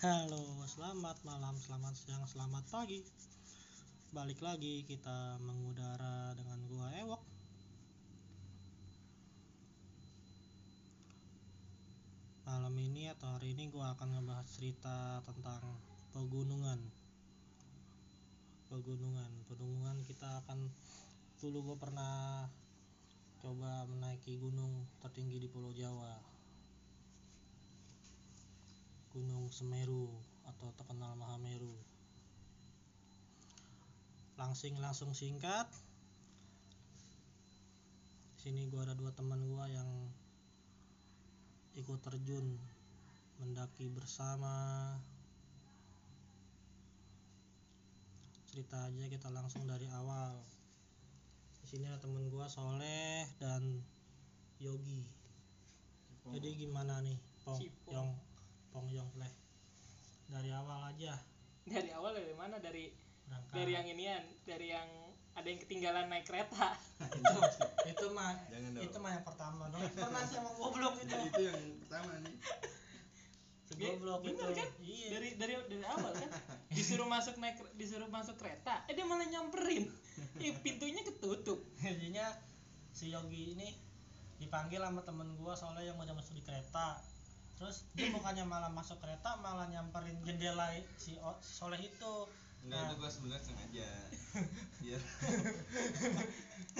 Halo, selamat malam, selamat siang, selamat pagi. Balik lagi kita mengudara dengan gua Ewok. Malam ini atau hari ini gua akan ngebahas cerita tentang pegunungan. Pegunungan, pegunungan kita akan dulu gua pernah coba menaiki gunung tertinggi di Pulau Jawa. Gunung Semeru atau terkenal Mahameru. Langsing langsung singkat. Sini gua ada dua teman gua yang ikut terjun mendaki bersama. Cerita aja kita langsung dari awal. Di sini ada temen gua Soleh dan Yogi. Jadi gimana nih, Pong, Cipong. Pong Yong Pleh? Dari awal aja. Dari awal dari mana? Dari berangkat. dari yang inian dari yang ada yang ketinggalan naik kereta. Itu itu mah itu mah yang pertama dong. Pernah sih sama goblok itu. Nah, itu yang pertama nih. Goblok itu. kan? iya. Dari dari dari awal kan? Disuruh masuk naik disuruh masuk kereta eh dia malah nyamperin. Eh, pintunya ketutup. Jadinya si Yogi ini dipanggil sama temen gua soalnya yang udah masuk di kereta terus dia bukannya malah masuk kereta malah nyamperin jendela si, O- si Soleh itu. Enggak Nah. itu gua sebenarnya sengaja. Biar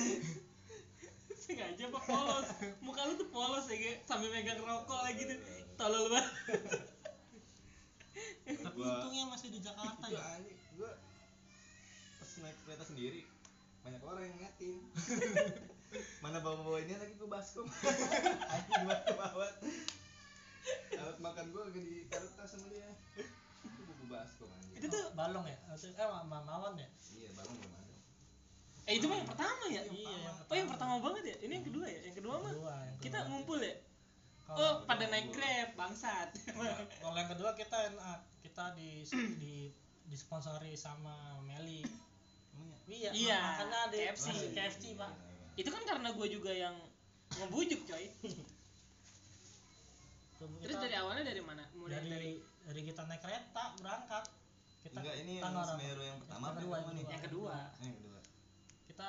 sengaja apa polos? Muka lu tuh polos ya kayak sambil megang rokok lagi gitu tolol banget. Tapi Gua- untungnya masih di Jakarta gua ya. gua pas naik kereta sendiri banyak orang yang ngeliatin. Mana bawa bawa ini lagi gua baskom? Anjing banget banget alat makan gua lagi di kereta sama dia. Itu buku baskom anjing. Itu tuh balong ya? Eh Ma- Ma- Mawan ya? Iya barang belum ada. Eh itu mah yang pertama ya? Iya yang oh yang pertama banget ya? Ini yang kedua ya? Yang kedua mah? Kita ngumpul ya? Oh pada naik grab bangsat. Kalau yang kedua kita ah, kita di di disponsori sama Meli. emang ya Iya, Iya, makanya di KFC. KFC, Iya, Pak. iya. itu kan karena gue juga yang ngebujuk coy Tuh, terus kita dari awalnya dari mana mulai dari, dari dari kita naik kereta berangkat. Kita enggak ini yang? Semeru yang pertama Yang kedua, yang yang kedua yang kedua Kita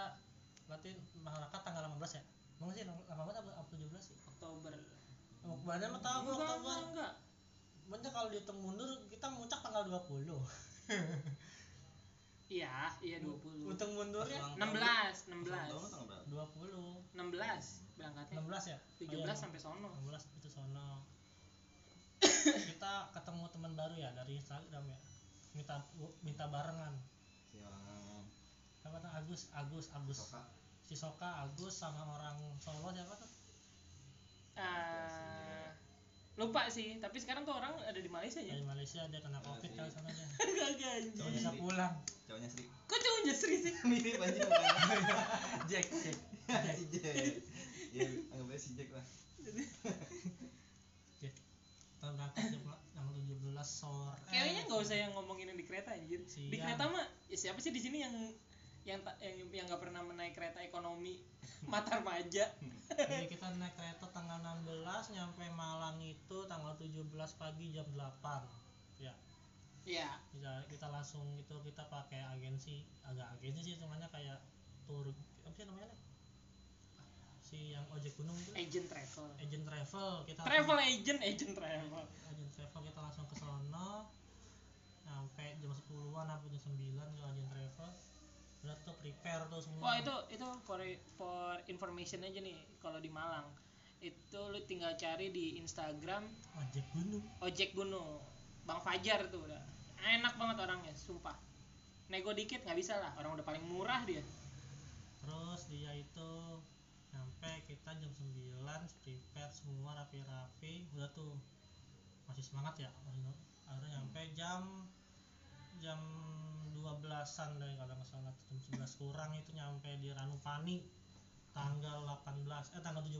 berarti berangkat tanggal 18 ya? Emang sih 18 apa, apa 17 sih? Oktober Oh, Banyak mah tahu enggak enggak Oktober. enggak Banyak kalau dihitung mundur kita muncak tanggal 20. iya iya 20 Hitung mundurnya Pas ulang 16 tahun- ulang 16 tahun tanggal berapa 20. 16 berangkatnya 16 ya? 17 Oh, iya. sampai sono 16 itu sono kita ketemu teman baru ya dari Instagram ya. Minta minta barengan. Siapa tuh? Agus Agus Agus. Soka. Si Soka Agus sama orang Solo siapa tuh? Eh, lupa sih tapi sekarang tuh orang ada di Malaysia ya? Dari Malaysia dia kena Ah, covid kali sana dia. Kagak anjing. Nggak bisa pulang. Cowoknya Sri. Kok cowoknya Sri sih? Mirip mukanya Jack Jack. Jack. Ya anggap aja si Jack lah Jack kita berangkat jam tanggal 17 sore kayaknya nggak usah yang ngomongin yang di kereta anjir. Di Siang. kereta mah ya siapa sih di sini yang yang yang yang nggak pernah menaik kereta ekonomi? Mata remaja jadi kita naik kereta tanggal 16 nyampe Malang itu tanggal 17 pagi jam 8 ya. Ya. Kita, kita langsung itu kita pakai agensi agak agensi sih semuanya kayak tour apa sih namanya? Si yang ojek gunung itu? Agent travel. Agent travel kita travel agent agent travel. Agent travel kita langsung ke sono. Sampai jam 10-an sampai jam 9 ke agent travel. Udah tuh prepare tuh semua. Wah itu itu for for information aja nih kalau di Malang. Itu lu tinggal cari di Instagram. Ojek gunung. Ojek gunung. Bang Fajar tuh udah. Enak banget orangnya sumpah. Nego dikit nggak bisa lah. Orang udah paling murah dia. Terus dia itu sampai kita jam 9 prepare semua rapi-rapi udah tuh. Masih semangat ya masih akhirnya nyampe jam jam 12-an dari kalau nggak salah. Jam 11 kurang itu nyampe di Ranupani tanggal 18 eh tanggal 17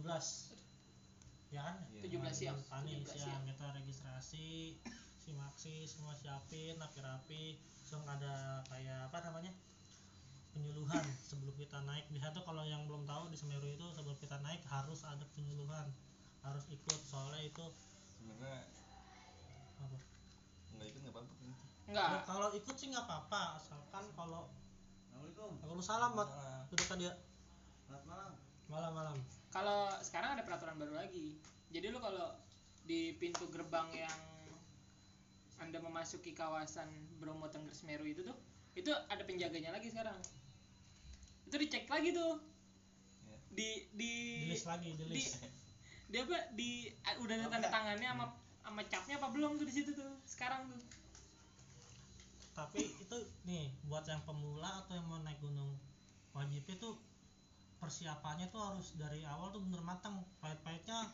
ya kan? Iya. 17 siap Ranupani 17 siap siap kita registrasi si Maxi semua siapin rapi-rapi. Langsung ada kayak apa namanya penyuluhan sebelum kita naik. Di tuh kalau yang belum tahu di Semeru itu sebelum kita naik harus ada penyuluhan harus ikut. Soalnya itu sebenarnya apa? nggak enggak Ya, kalau ikut sih nggak apa-apa asalkan kalau Assalamualaikum. Kalau salam mat Salam. udah kan dia Selamat malam. Malam-malam kalau sekarang ada peraturan baru lagi. Jadi lu kalau di pintu gerbang yang anda memasuki kawasan Bromo Tengger Semeru itu tuh itu ada penjaganya lagi sekarang. Itu dicek lagi tuh. Ya. di di di list lagi di di di apa? Di ah, udah ada tanda tangannya sama sama capnya apa belum tuh di situ tuh sekarang tuh. Tapi itu nih buat yang pemula atau yang mau naik gunung wajib itu persiapannya tuh harus dari awal tuh bener matang pahit-pahitnya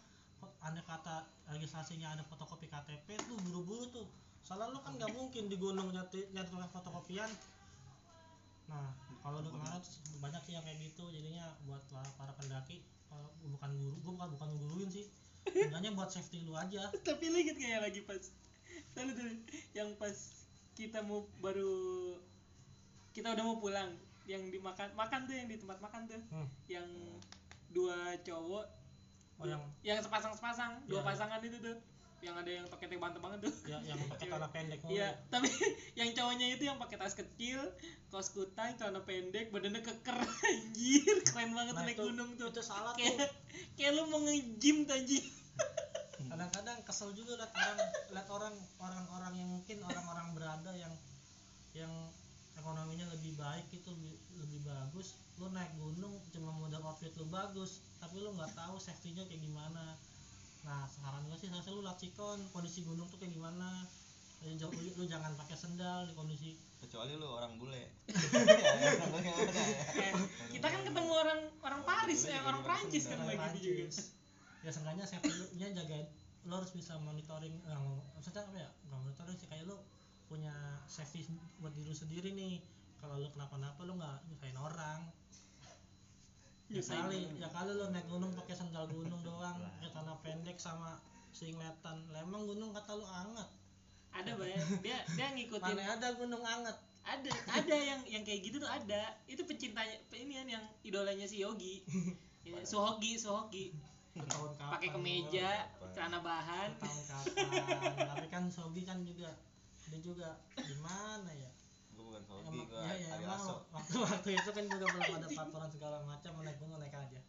ada kata registrasinya ada fotokopi KTP tuh buru-buru tuh soalnya lu kan nggak mungkin di gunung nyari nyari tukang fotokopian. Nah kalau lu kemarin banyak sih yang kayak gitu. Jadinya buat para, para pendaki eh, bukan guru gua bukan bukan guruin sih. Enggaknya buat safety lu aja. Tapi lu inget kayak lagi pas lalu tuh yang pas kita mau baru kita udah mau pulang yang dimakan makan tuh yang di tempat makan tuh. Hmm. yang dua cowok oh yang yang sepasang sepasang dua Iya. pasangan itu tuh yang ada yang toketnya banteng banget tuh ya, yang pakai celana pendek mulu. Iya, tapi yang cowoknya itu yang pakai tas kecil, kaos kutang, celana pendek, badannya keker, anjir, keren banget Nah, naik itu- gunung tuh. itu salah tuh Kayak kayak lu mau nge-gym anjing. kadang-kadang kesel juga liat orang liat orang orang-orang yang mungkin orang-orang berada yang yang ekonominya lebih baik itu lebih, lebih bagus lu naik gunung cuma modal outfit lu bagus tapi lu nggak tahu safety-nya kayak gimana nah saran gue sih harusnya lu lacikon kondisi gunung tuh kayak gimana? Lu, lu, lu jangan pakai sendal di kondisi kecuali lu orang bule. Ya, ya. Eh, kita kan ketemu orang orang Paris, eh, orang Prancis kan lagi juga. Ya seenggaknya safety-nya jaga lo harus bisa monitoring eh, maksudnya apa ya? Nggak monitoring sih kayak lo punya safety buat diri lu sendiri nih. Kalau lo kenapa-napa lo nggak nyusahin orang ya kali ya kali lo naik gunung pakai sandal gunung doang pakai celana pendek sama singletan lah emang gunung kata lo anget Ada banyak dia dia ngikutin mana ada gunung anget ada ada yang yang kayak gitu tuh ada. Itu pecintanya ini kan yang idolanya si Yogi. Ini, Suhogi, Suhogi. Pakai kemeja, Kapan? celana bahan. Tahun kapan tapi kan Sogi kan juga dia juga gimana ya bukan Emang, gua ya, ya, emang Lasso waktu-waktu itu kan juga belum ada peraturan segala macam naik gunung naik aja.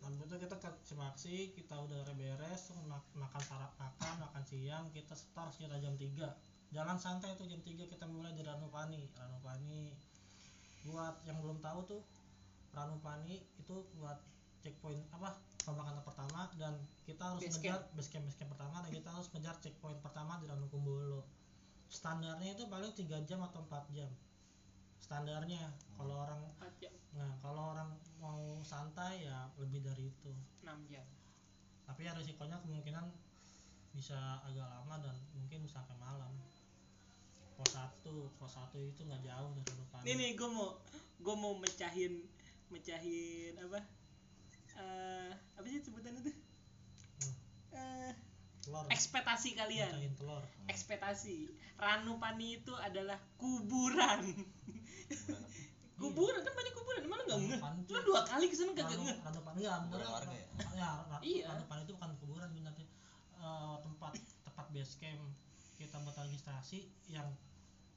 Lalu itu kita ke Cimaksi, kita udah beres, mak- makan sarap makan, makan siang, kita start sekitar jam 3 Jalan santai tuh jam 3 kita mulai di Ranupani. Ranupani buat yang belum tahu tuh Ranupani itu buat checkpoint apa pemakaman pertama dan kita harus Base ngejar base camp base camp pertama dan kita harus ngejar checkpoint pertama di Ranukumbolo standarnya itu paling 3 jam atau 4 jam standarnya kalau orang Empat jam, nah kalau orang mau santai ya lebih dari itu enam jam. tapi ya risikonya kemungkinan bisa agak lama dan mungkin sampai malam pos satu pos satu itu nggak jauh dari depan Ini nih gue mau gue mau mecahin mecahin apa? eh apa sih sebutannya tuh? Hmm. Eh, telur ekspektasi kalian. Mecahin telur Ekspektasi. Ranupani itu adalah kuburan. kuburan kan banyak kuburan, malah nggak ngeh. Lu dua kali ke sana kagak Ranu, ngeh. Ranupani enggak bener Kuburan warga ya? ya Iya. Ranupani itu bukan kuburan sebenarnya Eh, tempat tempat base camp kita buat registrasi yang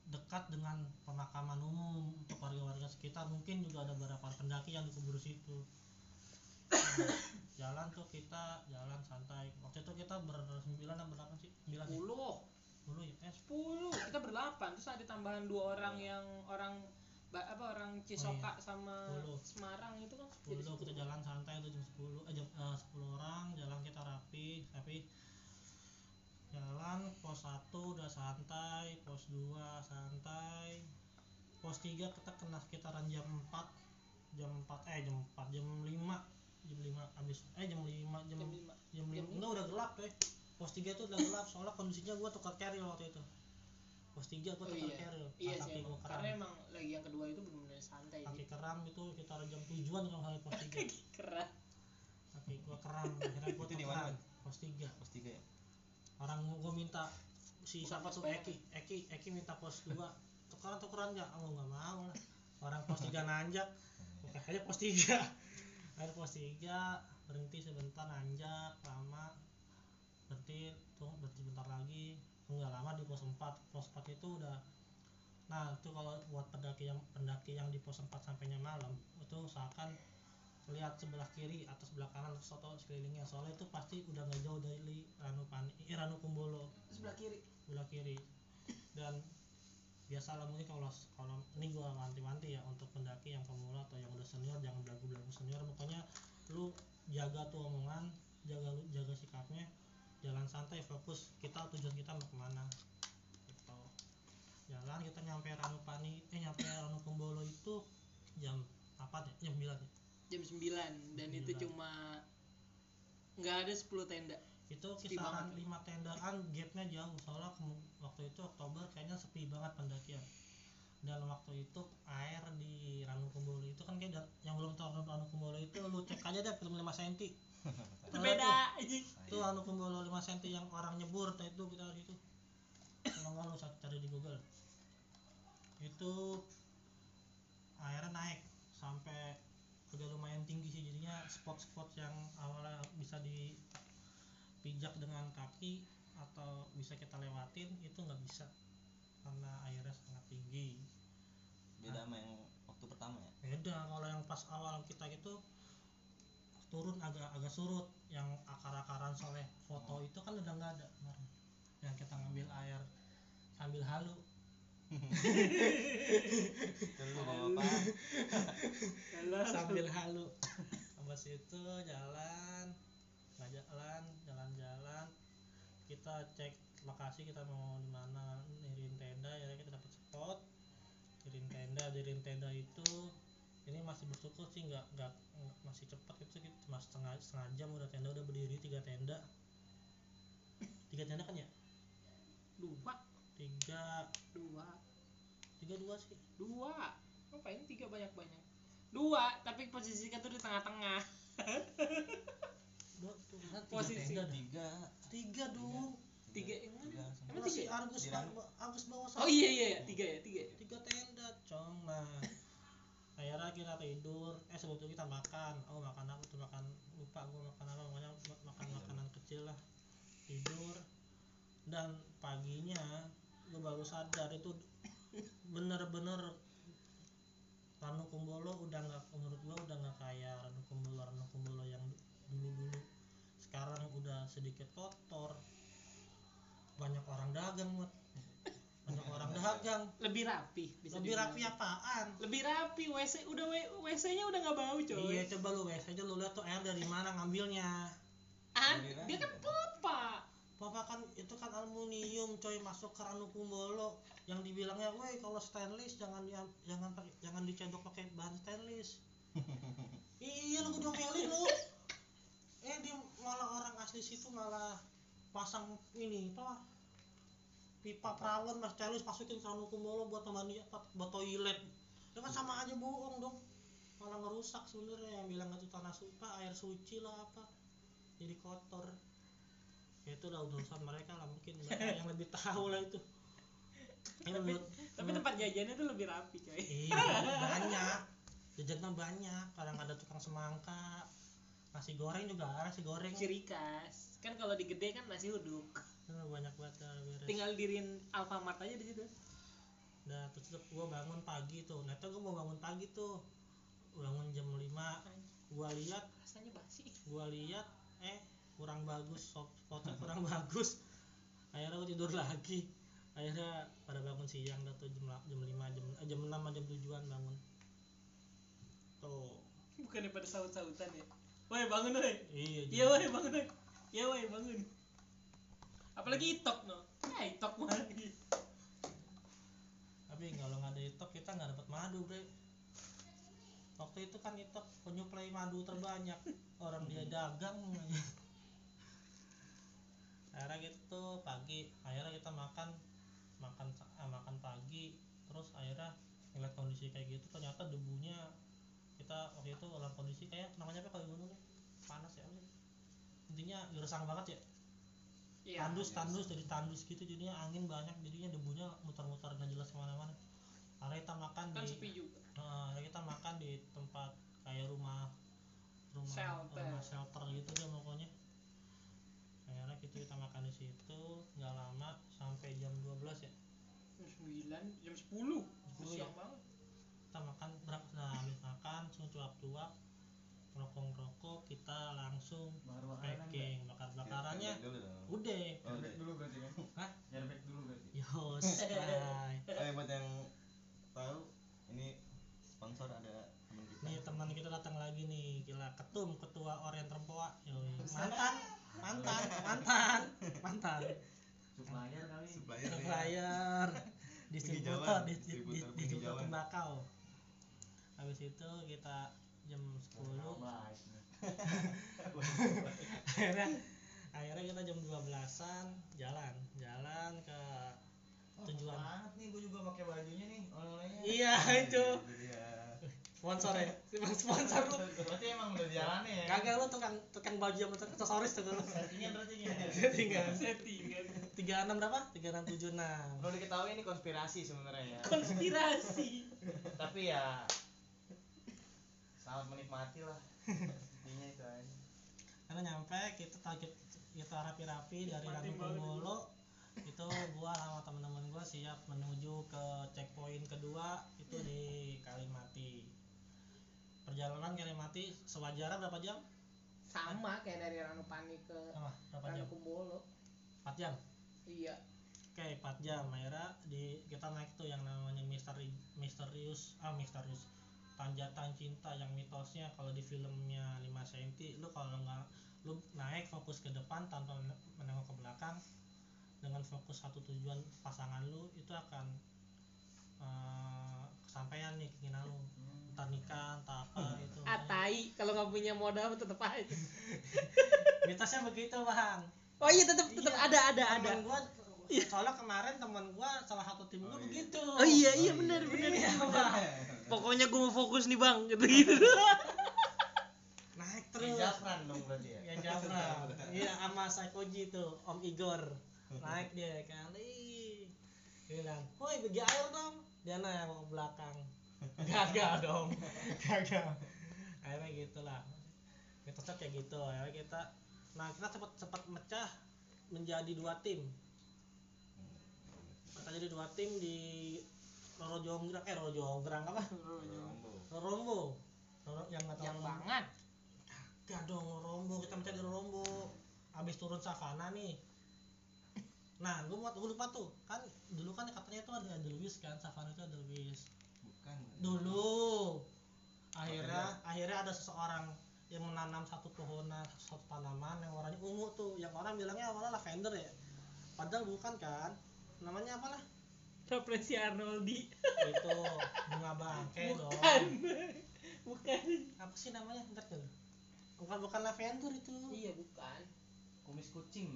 dekat dengan pemakaman umum untuk warga-warga sekitar mungkin juga ada beberapa pendaki yang dikubur situ jalan tuh kita jalan santai. Waktu itu kita bersembilan atau berapa sih? Sembilan ya? Sepuluh. Sepuluh ya? Eh, sepuluh. Kita berdelapan. Terus ada tambahan dua orang yang orang apa orang Cisoka sama Sepuluh. Semarang itu kan? Jadi sepuluh kita jalan santai tuh jam sepuluh. Eh, jam eh, sepuluh orang jalan kita rapi tapi jalan pos satu udah santai pos 2 santai pos 3 kita kena sekitaran jam 4 jam 4 eh jam 4 jam 5 jam 5 habis eh jam 5 jam jam lima. jam 5 jam enggak udah gelap tuh pos 3 tuh udah gelap soalnya kondisinya gua tukar carrier waktu itu. Pos 3 gua Oh tukar iya. carrier iya kaki sih. emang. keram. Karena emang lagi yang kedua itu benar-benar santai kaki keram itu sekitar jam 7an kalau salah pos 3 keras kaki gua keram akhirnya gua Itu di mana, Man? pos 3 pos tiga ya? Orang gua minta si siapa tuh. Eki Eki Eki minta pos 2 tukeran tukeran nggak oh nggak mau lah. Orang pos 3 nanjak. Oke aja pos 3 akhirnya pos 3 berhenti sebentar nanjak lama. Berhenti tuh berhenti sebentar lagi. Nggak lama di pos 4 pos 4 itu udah nah itu kalau buat pendaki yang pendaki yang di pos 4 sampainya malam itu usahakan lihat sebelah kiri atau sebelah kanan atau sekelilingnya. Soalnya itu pasti udah nggak jauh dari Ranu Pani eh, Ranu Kumbolo. Sebelah kiri. Sebelah kiri. Dan biasalah mungkin kalau kalau ini gua wanti-wanti ya untuk pendaki yang pemula atau yang udah senior jangan belagu-belagu senior pokoknya lu jaga tuh omongan jaga jaga sikapnya. Jalan santai fokus. Kita tujuan kita mau ke mana? Gitu. Jalan kita nyampe Ranupani eh nyampe Ranu Kumbolo itu jam apa deh? Jam 9 ya jam 9 dan itu 9. cuma nggak ada 10 tenda. Itu kisaran. 5 tendaan gapnya jauh. Soalnya waktu itu Oktober kayaknya sepi banget pendakian dan waktu itu air di Ranu Kumbolo itu kan kayak yang belum tahu Ranu Kumbolo itu lu cek aja deh film 5 cm itu beda itu Ranu Kumbolo 5 cm yang orang nyebur nah itu kita di situ kalau nggak lu cari di Google. Itu airnya naik sampai udah lumayan tinggi sih jadinya spot-spot yang awalnya bisa dipijak dengan kaki atau bisa kita lewatin itu nggak bisa karena airnya sangat tinggi. Beda sama yang waktu pertama ya? beda. Kalau yang pas awal kita gitu turun agak agak surut. Yang akar-akaran soleh foto itu kan udah nggak ada kemarin. Yang kita ngambil air sambil halu. Sambil halu. Habis itu jalan nggak jalan jalan-jalan. Kita cek lokasi kita mau di mana nirin tenda ya kita dapat spot. Nirin tenda nirin tenda itu ini masih bersyukur sih nggak nggak masih cepat itu kita cuma setengah setengah jam udah tenda udah berdiri tiga tenda. Tiga tenda kan ya? Dua. Tiga. Dua. Tiga dua sih. Dua. Ngapain tiga banyak banyak dua tapi posisi tuh di tengah-tengah. Dua tuh tiga Posisi. dah. tiga tiga. dong tiga yang mana? Tiga Emang tiga? Argus Ranu. ba- Argus bawa oh iya iya iya, tiga ya tiga ya? Tiga tenda cong nah akhirnya kita tidur. Eh sebelum itu kita makan. Oh makan apa tuh? Makan lupa gua makan apa. Pokoknya ma- makan makanan kecil lah. Tidur. Dan paginya gua baru sadar itu bener-bener Ranu Kumbolo udah nggak menurut gua udah nggak kayak Ranu Kumbolo. Ranu Kumbolo yang dulu-dulu. Sekarang udah sedikit kotor banyak orang dagang Mut. banyak orang dagang. Lebih rapi bisa lebih rapi apaan? Lebih rapi wc udah wc nya udah nggak bau coy. Iya coba lu wes aja lu lihat tuh air dari mana ngambilnya. Ah, Lebih dia kan rapi. pipa Papa kan itu kan aluminium coy masuk ke Ranu Kumbolo. Yang dibilangnya woi kalau stainless jangan di, jangan pakai jangan dicendok pakai bahan stainless. Iya lu udah melin lu. Eh dia malah orang asli situ malah pasang ini apa pipa perawan mas stainless masukin ke Ranu Kumbolo buat mandi apa buat toilet. Itu kan sama aja bohong dong. Malah ngerusak sebenarnya yang bilang itu tanah suci air suci lah apa. Jadi kotor. Ya itu udah urusan mereka lah mungkin mereka yang lebih tahu lah itu. Ini menurut tapi tempat jajannya tuh lebih rapi coy. Iya banyak. Jajannya banyak kadang ada tukang semangka nasi goreng juga nasi goreng ciri khas kan kalau di gede kan nasi uduk Nah, banyak banget beres tinggal dirin Alfamart aja di situ Nah, terus gue bangun pagi tuh. Nah, itu gue mau bangun pagi tuh. Bangun jam 5. Gua lihat, rasanya basi gua lihat eh kurang bagus spotnya kurang bagus. Akhirnya gue tidur lagi. Akhirnya pada bangun siang dah tuh jam jam 5 jam eh, jam 6 jam 7-an bangun. Tuh. bukannya pada saut-sautan ya woi bangun woi. Iya, iya woi bangun woi. Iya woi bangun. Apalagi itok no. Ya itok mah. Lagi Tapi kalau nggak ada itok kita nggak dapat madu, Bre. Waktu itu kan itok penyuplai madu terbanyak. Orang dia dagang. akhirnya gitu pagi. Akhirnya kita makan. Makan ah, makan pagi. Terus akhirnya ngeliat kondisi kayak gitu ternyata debunya kita waktu itu dalam kondisi kayak namanya apa kalau gunung ya? panas ya intinya gersang banget ya. Iya. Tandus tandus jadi tandus gitu jadinya angin banyak jadinya debunya muter-muter nggak jelas ke mana-mana. Akhirnya kita makan kan di sepi juga. Nah, akhirnya kita makan di tempat kayak rumah rumah Shelter. rumah shelter gitu deh pokoknya. Akhirnya kita kita makan di situ nggak lama sampai jam 12 jam 10 10 siang ya? banget kita makan berapa nah habis makan langsung cuap-cuap rokok-rokok kita langsung packing bakar bakarannya Feedback dulu dong. udah Oh, udah. dulu berarti kan? Hah? Dulu berarti. yos bye Oh, buat yang tahu ini sponsor ada teman kita. nih teman kita datang lagi nih gila ketum ketua orient rempoa Yoi. mantan mantan mantan mantan Supplier kali. Supplier ya. supplier distributor distributor tembakau habis itu kita jam 10 Baik. nih. akhirnya akhirnya kita jam 12an jalan jalan ke Oh, Tujuan. banget nih gua juga pakai bajunya nih oleh-olehnya. iya itu sponsor ya sponsor lu Berarti emang udah jalannya ya. kagak lu tukang tukang baju sama tukang aksesoris tuh lu Settingnya berarti ya. tinggal settingan tiga enam berapa tiga enam tujuh enam Perlu diketahui ini konspirasi sebenarnya ya. konspirasi Tapi ya selamat menikmati lah. Intinya itu aja. karena nyampe kita target kita rapi-rapi dari Nikmatin Ranu banget. Kumbolo itu gua sama teman-teman gua siap menuju ke checkpoint kedua itu di Kalimati. Perjalanan Kalimati sewajarnya berapa jam? Sama kayak dari Ranupani ke sama berapa jam? Ranukumbolo 4 jam? Iya. Oke 4 jam. Akhirnya di kita naik tuh yang namanya misteri misterius ah misterius tanjatan cinta yang mitosnya kalau di filmnya 5 cm lu kalau nggak lu naik fokus ke depan tanpa men- menengok ke belakang dengan fokus satu tujuan pasangan lu itu akan eh, kesampaian nih keinginan lu entar nikah entah apa itu atai kalau nggak punya modal tetep aja mitosnya begitu bang oh iya tetep tetep Iya. ada ada ada gua soalnya kemarin teman gua salah satu tim gua Oh, iya. begitu oh iya iya benar iya. benar Iya, Bang. pokoknya gue mau fokus nih bang. Gitu gitu. Naik Terus terus. Jafran dong berarti ya. ya Jafra iya sama Saikoji tuh Om Igor. Naik dia dia bilang woi bagi air dong. Dia naik ke belakang. Gagal dong. Gagal. Akhirnya gitulah. Kita set kayak gitu. Akhirnya kita nah kita cepat cepat mecah menjadi dua tim. Kita jadi dua tim di Roro Jonggrang eh Roro Jonggrang apa? Rombo. Rorombo Roro yang nggak tahu yang banget. Gak dong Rombo, kita mencari Rombo. Abis turun savana nih. Nah, gue mau gue lupa tuh. Kan dulu kan katanya itu ada Edelweiss kan Savana itu Edelweiss Bukan. Dulu. Akhirnya akhirnya? ada seseorang yang menanam satu pohonan, satu tanaman yang warnanya ungu tuh. Yang orang bilangnya awalnya lavender ya. Padahal bukan kan. Namanya apa lah? Referensi Arnoldi. Itu bunga bangke dong. Bukan. Bukan Apa sih namanya? Ntar dulu. Bukan bukan lavender itu. Iya bukan. Kumis kucing.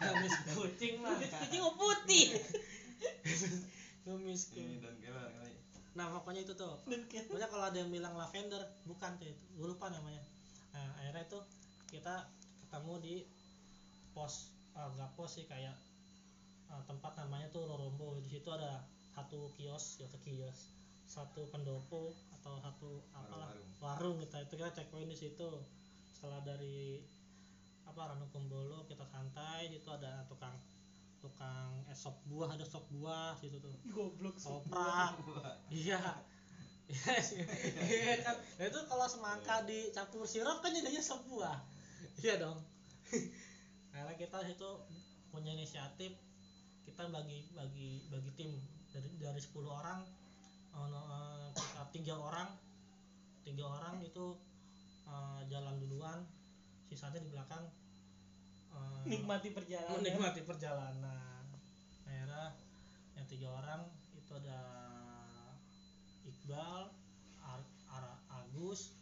Kumis kucing mah. Kucing mau putih. Kumis Ini kucing dan kelar kali. Nah pokoknya itu tuh. Pokoknya kalau ada yang bilang lavender Bukan tuh itu. Gue lupa namanya. Nah akhirnya itu Kita ketemu di Pos ah, Gak pos sih kayak ah, Tempat namanya tuh Rorombo Di situ ada Satu kios Ya kios Satu pendopo Atau satu apalah Warung-warung. Warung kita Itu kita checkpoint di situ Setelah dari apa Ranu Kumbolo kita santai itu ada tukang tukang es sop buah ada sop buah situ tuh goblok toprak iya Iya. Iya kan. Nah, itu kalau semangka dicampur sirup kan jadinya sop buah. Iya dong. Karena kita itu punya inisiatif kita bagi bagi bagi tim. Dari dari 10 orang eh, kita tiga orang tiga orang itu eh, jalan duluan sisanya di belakang eh, nikmati perjalanan menikmati perjalanan. Akhirnya yang tiga orang itu ada Iqbal Ar- Ara- Agus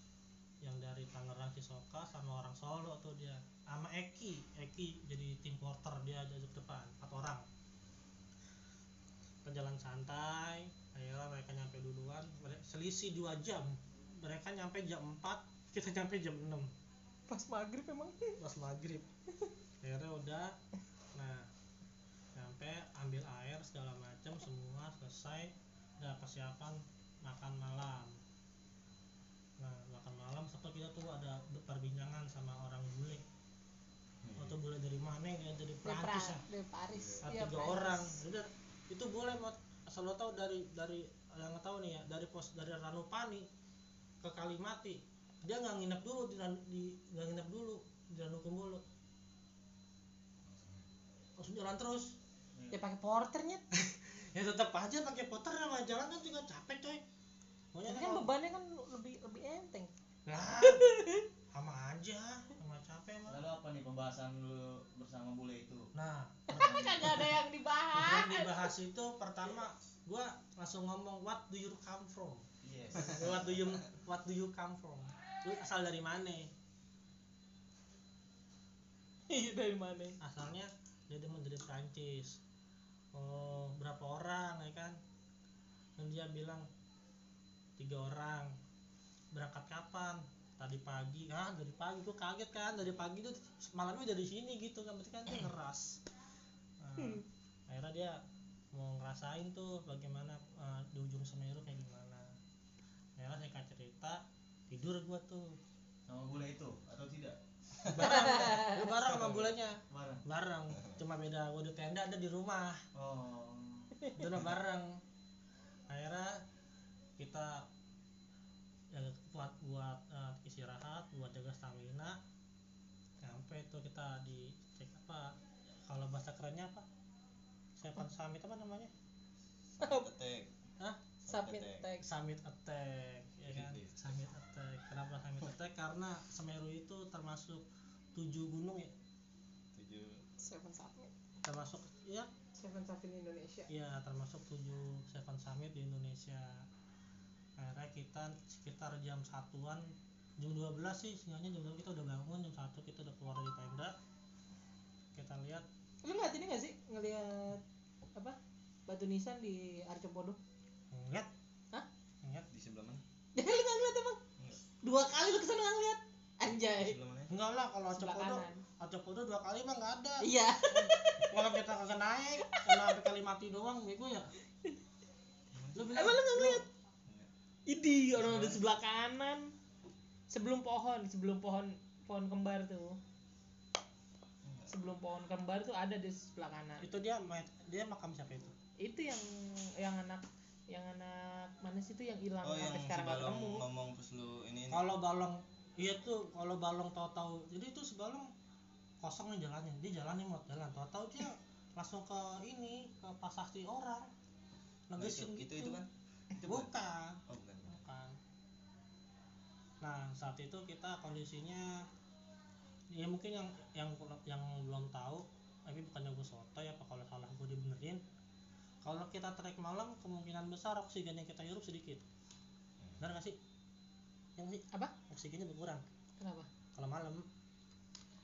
yang dari Tangerang Cisoka sama orang Solo tuh dia. Sama Eki. Eki jadi tim porter dia duduk depan empat orang perjalanan santai akhirnya mereka nyampe duluan. Selisih dua jam mereka nyampe jam 4 kita nyampe jam 6 pas maghrib emang? Pas maghrib. Akhirnya udah nah sampai ambil air segala macam semua selesai udah persiapan makan malam. Nah makan malam setelah kita tuh ada perbincangan sama orang bule. Atau bule dari mana ya dari Prancis ya? dari Paris. Iya, tiga orang udah itu boleh buat asal lo tahu dari dari yang nggak tahu nih ya dari pos dari Ranupani ke Kalimati. Dia nggak nginep dulu di di nggak nginep dulu di Ranukumbolo. Langsung jalan terus. Ya pakai porternya ya tetap aja pakai putar sama jalan kan juga capek coy. Pokoknya tapi kan bebannya kan lebih lebih enteng. Lah sama aja capek mah Lalu apa nih pembahasan lu bersama bule itu? nah kagak ada yang dibahas. Yang dibahas itu pertama gua langsung ngomong what do you come from? Yes. what do you what do you come from? Lu asal dari mana? Iya, dari mana? Asalnya dia demen dari Prancis oh berapa orang ya kan? Dan dia bilang tiga orang. Berangkat kapan tadi pagi ah dari pagi gua kaget kan dari pagi tuh malamnya udah di sini gitu kan berarti kan dia ngeras. Nah, akhirnya dia mau ngerasain tuh bagaimana eh, di ujung Semeru kayak gimana. Akhirnya saya kasih cerita tidur gua tuh. Sama bule itu atau tidak? bareng. Gua bareng sama bulannya Bareng. bareng cuma beda gua di tenda ada di rumah. Oh. dulu bareng. Akhirnya kita ya buat buat istirahat buat jaga stamina. Sampai itu kita dicek apa kalau bahasa kerennya apa? Seven Summit apa namanya? Attack. Hah? submit Attack. Summit Attack ya kan? Gitu. Summit Attack. Kenapa Summit Attack? Karena Semeru itu termasuk tujuh gunung ya? Tujuh. Seven summit. Termasuk ya? Seven summit Indonesia. Iya, termasuk 7 Seven Summit di Indonesia. Akhirnya kita sekitar jam satuan, jam 12 sih, sebenarnya jam 12 kita udah bangun, jam 1 kita udah keluar dari tenda. Kita lihat, lu ngeliat ini gak sih? Ngeliat apa? Batu nisan di Arcopodo ngeliat, Hah? ngeliat. di sebelah mana? Jadi lu gak ngeliat emang. Enggak. dua kali lu ke sana gak ngeliat? Anjay. Sebelah mana Enggak lah, kalau kanan. Acopodo dua kali mah nggak ada. iya. Kalau kita kagak naik, karena sampai kali mati doang, bego ya. Lu bilang, Emang lu nggak ngeliat? Idi orang di sebelah kanan sebelum pohon sebelum pohon pohon kembar tuh. Enggak. sebelum pohon kembar tuh ada di sebelah kanan. Itu dia dia makam siapa itu? itu yang yang anak yang anak mana sih itu yang hilang oh yang sampai si sekarang nggak balong ketemu? ngomong terus lu ini ini. Kalau balong, iya tuh, kalau balong tahu-tahu, jadi itu si balong kosong nih jalannya, dia jalan nih mau jalan, tahu-tahu dia langsung ke ini, ke pasakti orang, Oh, itu, negesin itu gitu. itu kan? Itu bukan. Bukan, oh bukan. Nah saat itu kita kondisinya, ya mungkin yang yang yang belum tahu, tapi bukannya gue soto ya, apa kalau salah gue dibenerin. Kalau kita trek malam, kemungkinan besar oksigen yang kita hirup sedikit. Benar nggak sih? Yang sih? apa Oksigennya berkurang kenapa kalau malam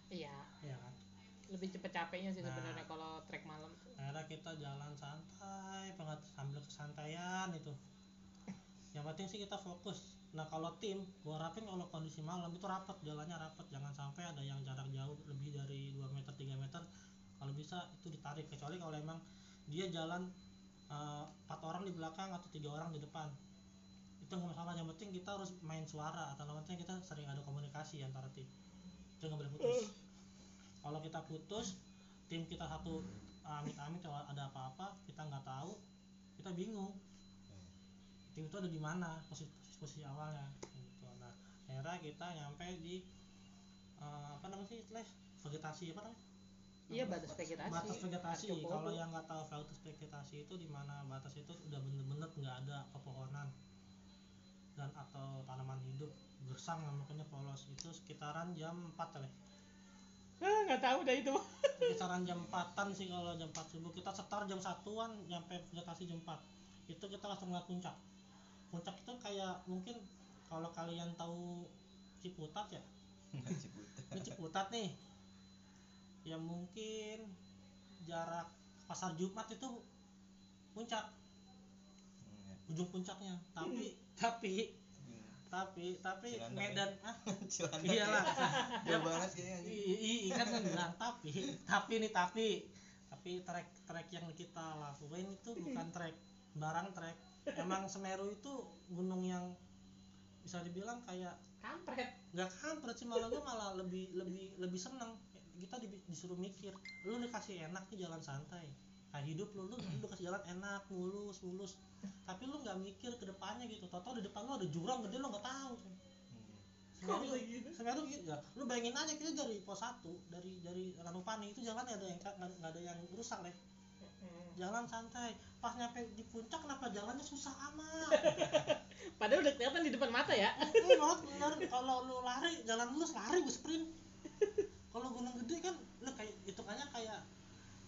iya ya kan lebih cepet capeknya sih Nah. sebenarnya kalau trek malam akhirnya kita jalan santai banget sambil kesantaian itu yang penting sih kita fokus. Nah kalau tim gua harapin kalau kondisi malam itu rapat jalannya rapat. Jangan sampai ada yang jarak jauh lebih dari 2 meter 3 meter. Kalau bisa itu ditarik. Kecuali kalau emang dia jalan eh, empat orang di belakang atau tiga orang di depan. Itu nggak masalah. Yang penting kita harus main suara. Atau yang penting kita sering ada komunikasi antara tim. Itu nggak boleh putus. Kalau kita putus tim kita satu amit-amit kalau ada apa-apa kita nggak tahu kita bingung tim itu ada di mana posisi, posisi, posisi awalnya gitu. Nah akhirnya kita nyampe di eh, apa namanya sih les vegetasi apa namanya? Iya batas vegetasi. Batas vegetasi. Kalau yang nggak tahu batas vegetasi itu di mana? Batas itu udah bener-bener nggak ada pepohonan dan atau tanaman hidup gersang makanya polos. Itu sekitaran jam 4 ya ah nggak tahu dah itu. Kisaran jam 4an sih kalau jam 4 subuh. Kita setar jam satuan nyampe vegetasi jam 4 itu kita langsung ngeliat puncak puncak itu kayak mungkin kalau kalian tahu Ciputat ya? Ciputat. ini Ciputat nih. Ya mungkin jarak pasar Jumat itu puncak. Enggak. ujung puncaknya. Tapi tapi tapi tapi Cilandak Medan ah Cilandak iyalah. Ya. Jauh banget kayaknya. Iya kan bilang tapi tapi nih tapi. Tapi trek trek yang kita lakuin itu bukan trek barang trek emang Semeru itu gunung yang bisa dibilang kayak kampret nggak kampret sih malah gue malah lebih lebih lebih seneng kita di- disuruh mikir lu dikasih enak nih jalan santai kayak hidup lu lu lu kasih jalan enak mulus mulus tapi lu nggak mikir ke depannya gitu tau di depan lu ada jurang gede lu nggak tahu Semeru, gitu? Semeru gitu ya. Lu bayangin aja kita dari pos 1 dari dari Ranupani itu jalan ada yang nggak nggak ada yang rusak deh. Jalan santai. Pas nyampe di puncak kenapa jalannya susah amat? Padahal udah kelihatan di depan mata ya. Banget bener kalau lu lari jalan lurus lari gue sprint. Kalau gunung gede kan lu kayak hitungannya kayak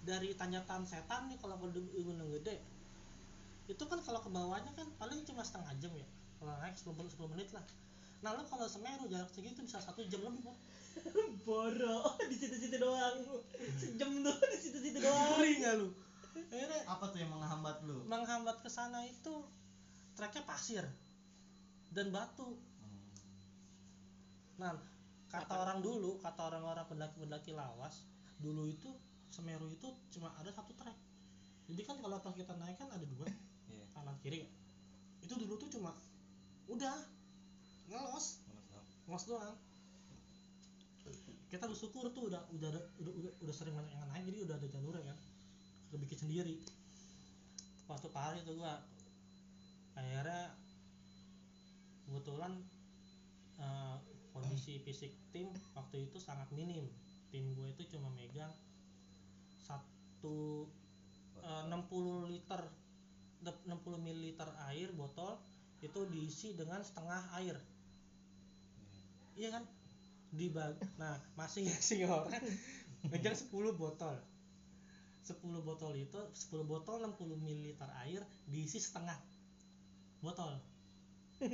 dari tanjakan setan nih kalau gunung gede itu kan kalau ke bawahnya kan paling cuma setengah jam ya kalau naik 10, 10 menit lah nah lu kalau semeru jarak segitu bisa satu jam lebih Bro. Boro di situ-situ doang. Sejam tuh di situ-situ doang. ngeri nggak lu akhirnya apa tuh yang menghambat lu? Menghambat ke sana itu treknya pasir dan batu. Hmm. nah kata orang dulu kata orang-orang pendaki-pendaki lawas dulu itu Semeru itu cuma ada satu trek jadi kan kalau pas kita naik kan ada dua Iya. kanan kiri. Itu dulu tuh cuma udah ngelos. Ngelos doang. Kita bersyukur tuh udah udah ada- udah udah, udah sering banyak yang naik jadi udah ada jalurnya kan udah bikin sendiri. Waktu Pak Hari tuh gua. Akhirnya kebetulan eh, kondisi fisik tim waktu itu sangat minim. Tim gue itu cuma megang satu eh, 60 liter 60 ml air botol itu diisi dengan setengah air. Iya kan? Dibag nah masing-masing orang. megang 10 botol 10 botol itu 10 botol 60 ml air diisi setengah botol.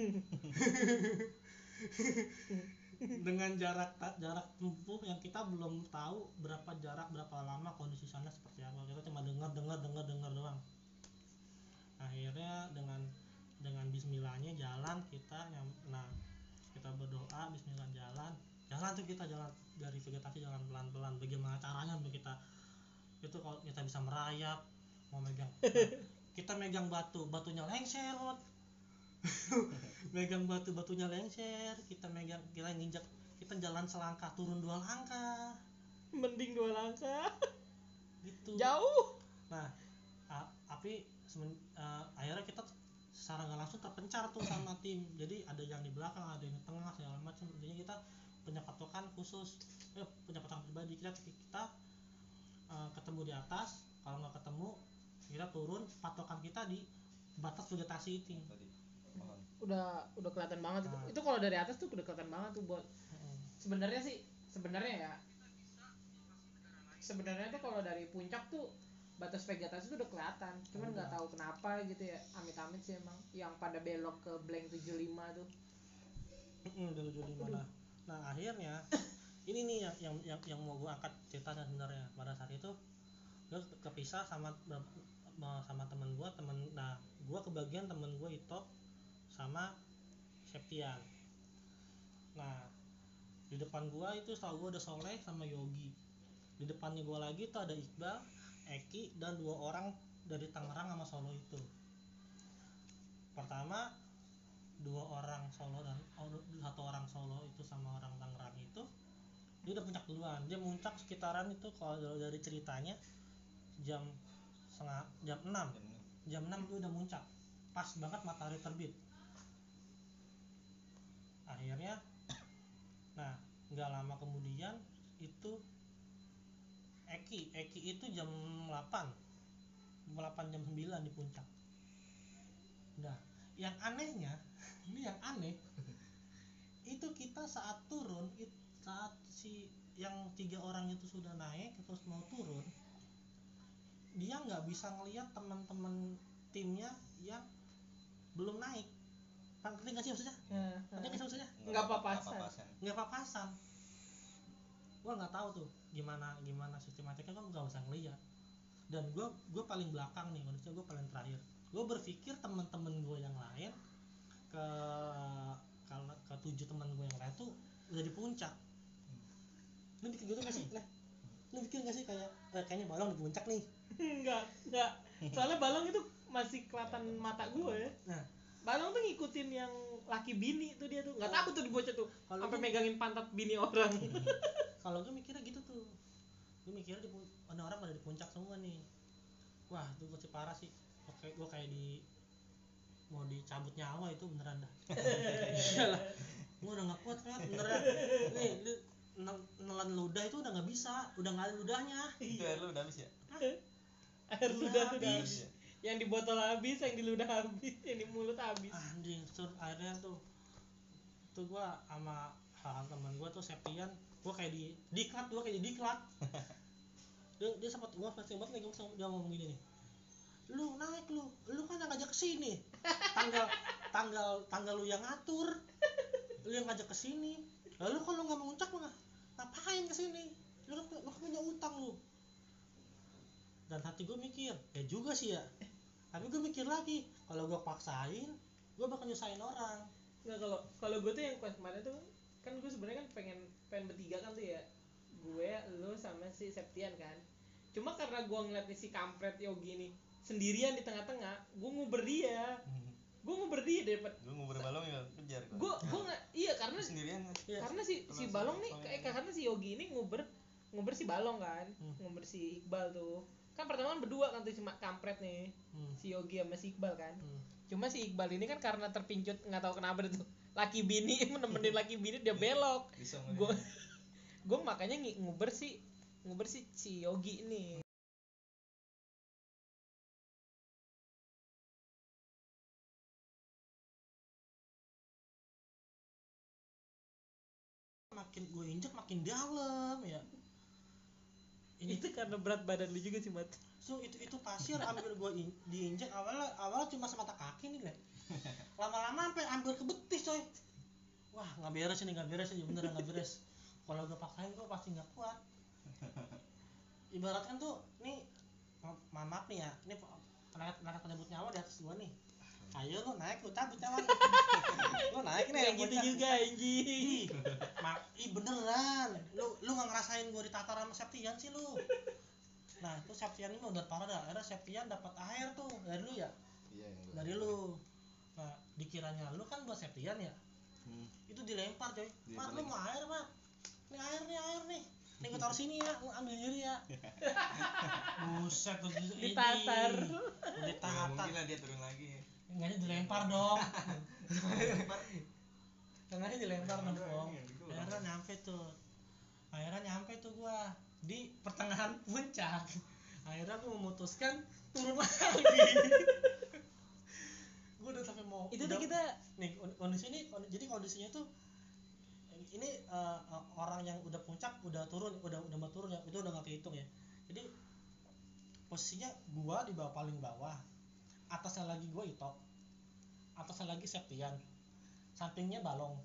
Dengan jarak jarak tempuh yang kita belum tahu berapa jarak berapa lama kondisi sana seperti apa. Kita cuma dengar dengar dengar dengar doang. Akhirnya dengan dengan Bismillahnya jalan kita nyam, nah kita berdoa Bismillah jalan. Jalan tuh kita jalan dari vegetasi jalan pelan pelan bagaimana caranya biar kita itu kalau kita bisa merayap mau megang kita megang batu batunya lengser megang batu batunya lengser kita megang kita nginjak kita jalan selangkah turun dua langkah. Mending dua langkah. gitu. Jauh. nah tapi eh, akhirnya kita secara nggak langsung terpencar tuh sama tim. Jadi ada yang di belakang ada yang di tengah segala macam. Intinya kita punya patokan khusus eh, punya patokan pribadi. Kita kita di atas kalau nggak ketemu kita turun patokan kita di batas vegetasi itu Tadi. Pohon. Udah udah kelihatan banget itu. Nah. Itu kalau dari atas tuh udah kelihatan banget tuh buat Heeh. sebenarnya sih sebenarnya ya sebenarnya tuh kalau dari puncak tuh batas vegetasi tuh udah kelihatan cuman nggak tahu kenapa gitu ya amit-amit sih emang yang pada belok ke blank 75 tuh tujuh lima nah nah akhirnya ini nih yang yang yang, yang mau gua angkat ceritanya sebenarnya pada saat itu gue kepisah sama sama- temen gua temen nah gua kebagian temen gua itu sama Septian. Nah di depan gua itu setahu gua ada Soleh sama Yogi. Di depannya gua lagi tuh ada Iqbal Eki dan dua orang dari Tangerang sama Solo itu. Pertama dua orang Solo dan oh, satu orang Solo itu sama orang Tangerang itu dia udah puncak duluan. Dia muncak sekitaran itu kalau dari ceritanya jam setengah jam 6 Jam enam. jam 6 dia udah muncak. Pas banget matahari terbit. Akhirnya nah nggak lama kemudian itu Eki Eki itu jam 8 jam 8 jam 9 di puncak. Nah yang anehnya ini yang aneh itu kita saat turun it, saat si yang tiga orang itu sudah naik terus mau turun dia nggak bisa ngelihat teman-teman timnya yang belum naik. Ngerti nggak sih maksudnya? Ngerti nggak sih maksudnya? Nggak papasan. nggak papasan. Gua nggak tahu tuh gimana gimana sistematiknya kan nggak usah ngeliat. Dan gua gua paling belakang nih manusia gua paling terakhir. Gua berpikir teman-teman gua yang lain ke kalau ke tujuh teman gua yang lain tuh udah di puncak. Lu bikin gitu nggak sih? Nah lu bikin nggak sih kayak eh, kayaknya balong di puncak nih. Enggak enggak soalnya balong itu masih kelihatan mata gue ya. Nah. Balong tuh ngikutin yang laki bini tuh dia tuh. Nggak takut tuh di bocah tuh. Kalau sampai megangin pantat bini orang. Kalau gue mikirnya gitu tuh. Gue mikirnya di ada orang pada di puncak semua nih. Wah itu gue parah sih. Kayak gue kayak di mau dicabut nyawa itu beneran dah. Iyalah gue udah nggak kuat kan beneran. Nih lu nelan ludah itu udah nggak bisa udah nggak ada ludahnya. Itu air lu udah habis ya? Air ludah tuh Udah di habis. Ya yang di botol habis yang di ludah habis yang di mulut habis. Anjing sur akhirnya tuh tuh gua sama hal teman gua tuh Septian gua kayak di diklat gua kayak di diklat. Dia, dia sempat gua masih banget nih gua sama dia ngomong gini nih. Lu naik lu lu kan yang ngajak ke sini tanggal tanggal tanggal lu yang ngatur lu yang ngajak ke sini lalu kalau nggak mau nguncak lu nggak- ngapain ke sini lu kan lu kan punya utang lu. Dan hati gue mikir ya juga sih ya. Tapi gue mikir lagi kalau gue paksain gue bakal nyusahin orang. Nggak kalau kalau gue tuh yang kemarin tuh kan gue sebenarnya kan pengen pengen bertiga kan tuh ya. Gue lu sama si Septian kan. Cuma karena gue ngeliat nih si kampret Yogi nih sendirian di tengah-tengah gue nguber dia gue nguber dia daripada gue ngubur balong ya kejar gue gue nggak iya karena sendirian Iya. karena si si balong nih kayak yang- karena si Yogi ini nguber nguber si balong kan Hmm. nguber si Iqbal tuh. Kan pertama kan berdua kan tuh si mak- kampret nih hmm. si Yogi sama si Iqbal kan. Hmm. cuma si Iqbal ini kan karena terpincut nggak tahu kenapa tuh laki bini menemenin laki bini dia belok. Gue gue makanya ngi- nguber si nguber si si Yogi ini makin gue injek makin dalam ya. Ini itu karena berat badan lu juga sih mat. So itu itu pasir ambil gue in, diinjek. Awalnya awalnya cuma semata kaki nih lihat lama-lama sampai ambil ke betis coy. Wah nggak beres ini nggak beres ini beneran nggak beres. Kalau gue paksain gue pasti nggak kuat. Ibaratkan tuh nih ma- ma- maaf nih ya ini tenaga tenaga penyebut nyawa di atas gue nih ayo lu naik lu cabut lu. lu naik nih kayak gua gitu juga anjing mak, ih beneran. Lu lu nggak ngerasain gua ditatar sama Septian sih lu. Nah, itu Septian ini udah parah dah. Akhirnya Septian dapat air tuh dari lu ya, iya yang dari lu. Nah, dikiranya lu kan buat Septian ya. Hmm. Itu dilempar coy. Mak, lu mau air, Mak? Nih air nih, air nih. Nih gua taruh sini ya, lu ambil sendiri ya. Buset tuh ini. Ditatar. Udah Ya, Ditatar. mungkin lah dia turun lagi Enggaknya dilempar dong. Lempar. Tangannya dilempar dong. doang, ya, gitu. Akhirnya nyampe tuh. Akhirnya nyampe tuh gua di pertengahan puncak. Akhirnya aku memutuskan turun lagi. gua udah sampai mau itu udah- tuh kita nih kon- kondisi ini jadi kondisinya tuh ini eh, eh, orang yang udah puncak udah turun udah udah mau turun ya itu udah nggak kehitung ya jadi posisinya gua di bawah paling bawah atasnya lagi gua itok atasnya lagi Septian. Sampingnya balong.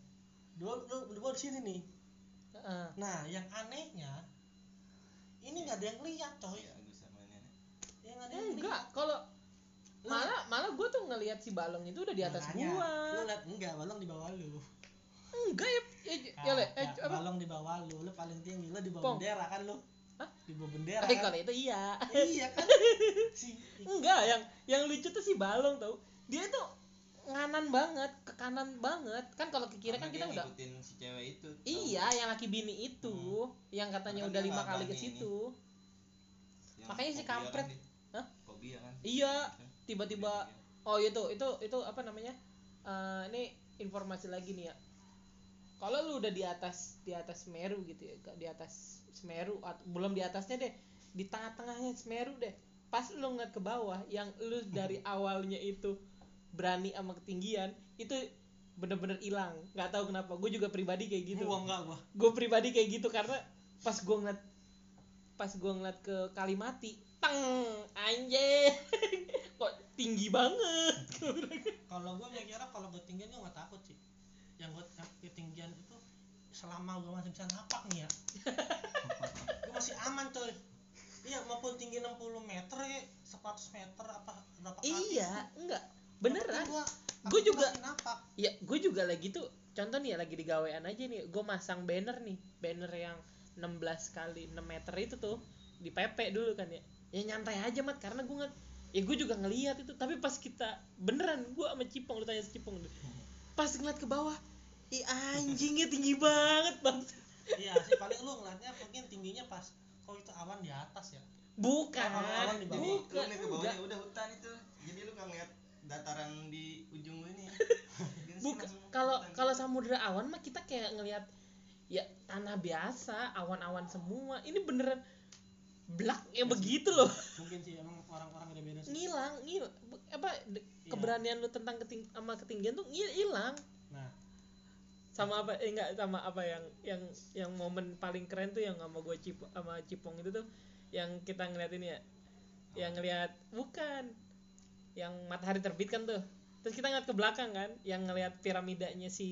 Dua dua, dua di sini nih. Heeh. nah yang anehnya ini nggak ada yang lihat coy. Nenek. yang ada yang enggak. kalau malah malah gue tuh ngelihat si balong itu udah di atas Makanya, gua. lu lihat enggak balong di bawah lu. Enggak ya ya, ya, le, eh, Kagak, apa? Balong di bawah lu. Lu paling tinggi lu di bawah Pong. bendera kan lu? Hah? di bawah bendera Eh, kan? kalau itu iya. Iya kan? Si enggak yang yang lucu tuh si balong tau. Dia itu nganan banget ke kanan banget kan kalau ke kiri kan kita udah ngikutin si cewek itu tau. iya yang laki bini itu yang katanya Karena udah lima kali ke situ makanya si fobia kampret. kan. Hah? fobia kan iya Kan? tiba-tiba oh itu itu itu apa namanya Eh, ini informasi lagi nih ya kalau lu udah di atas di atas Semeru gitu ya di atas Semeru atau belum di atasnya deh di tengah-tengahnya Semeru deh pas lu ngeliat ke bawah yang lu dari awalnya itu berani sama ketinggian itu bener-bener hilang. Nggak tahu kenapa. Gue juga pribadi kayak gitu. Gua enggak gua. Gue pribadi kayak gitu karena pas gue ngeliat pas gue ngeliat ke Kalimati teng anjir kok tinggi banget. Kalau gua mikirnya kalau ketinggian gua nggak takut sih. Yang yang ketinggian itu selama gua masih bisa napak nih ya. Gua masih aman coy. Iya maupun tinggi 60 meter ya 100 meter apa berapa kaki iya enggak beneran. Gua Gua juga- ya gue juga lagi tuh contoh nih ya lagi di gawean aja nih. Gue masang banner nih banner yang 16 kali 6 meter itu tuh di PP dulu kan ya. Ya nyantai aja mat karena gue nggak ya gue juga ngelihat itu. Tapi pas kita beneran gue sama Cipong lu tanya Cipong deh. Pas ngeliat ke bawah ih anjingnya tinggi banget bang. Iya sih paling lu ngeliatnya mungkin tingginya pas kalau itu awan di atas ya? Bukan. Awan-awan di bawah. jadi lu bukan ngeliat ke bawahnya udah hutan itu. Jadi lu nggak ngeliat dataran di ujung ini. Bukan kalau kalau samudra awan mah kita kayak ngelihat ya tanah biasa awan-awan semua. Ini beneran blak ya begitu loh. mungkin sih emang orang-orang beda-beda sih. Ngilang ngilang apa Iya. keberanian lu tentang keting sama ketinggian tuh hilang. Nah. Sama apa eh enggak sama apa yang yang yang momen paling keren tuh yang sama gue cip sama cipong itu tuh yang kita ngeliat ini ya. Yang ngeliat bukan yang matahari terbit kan tuh. Terus kita ngeliat ke belakang kan yang ngeliat piramidanya si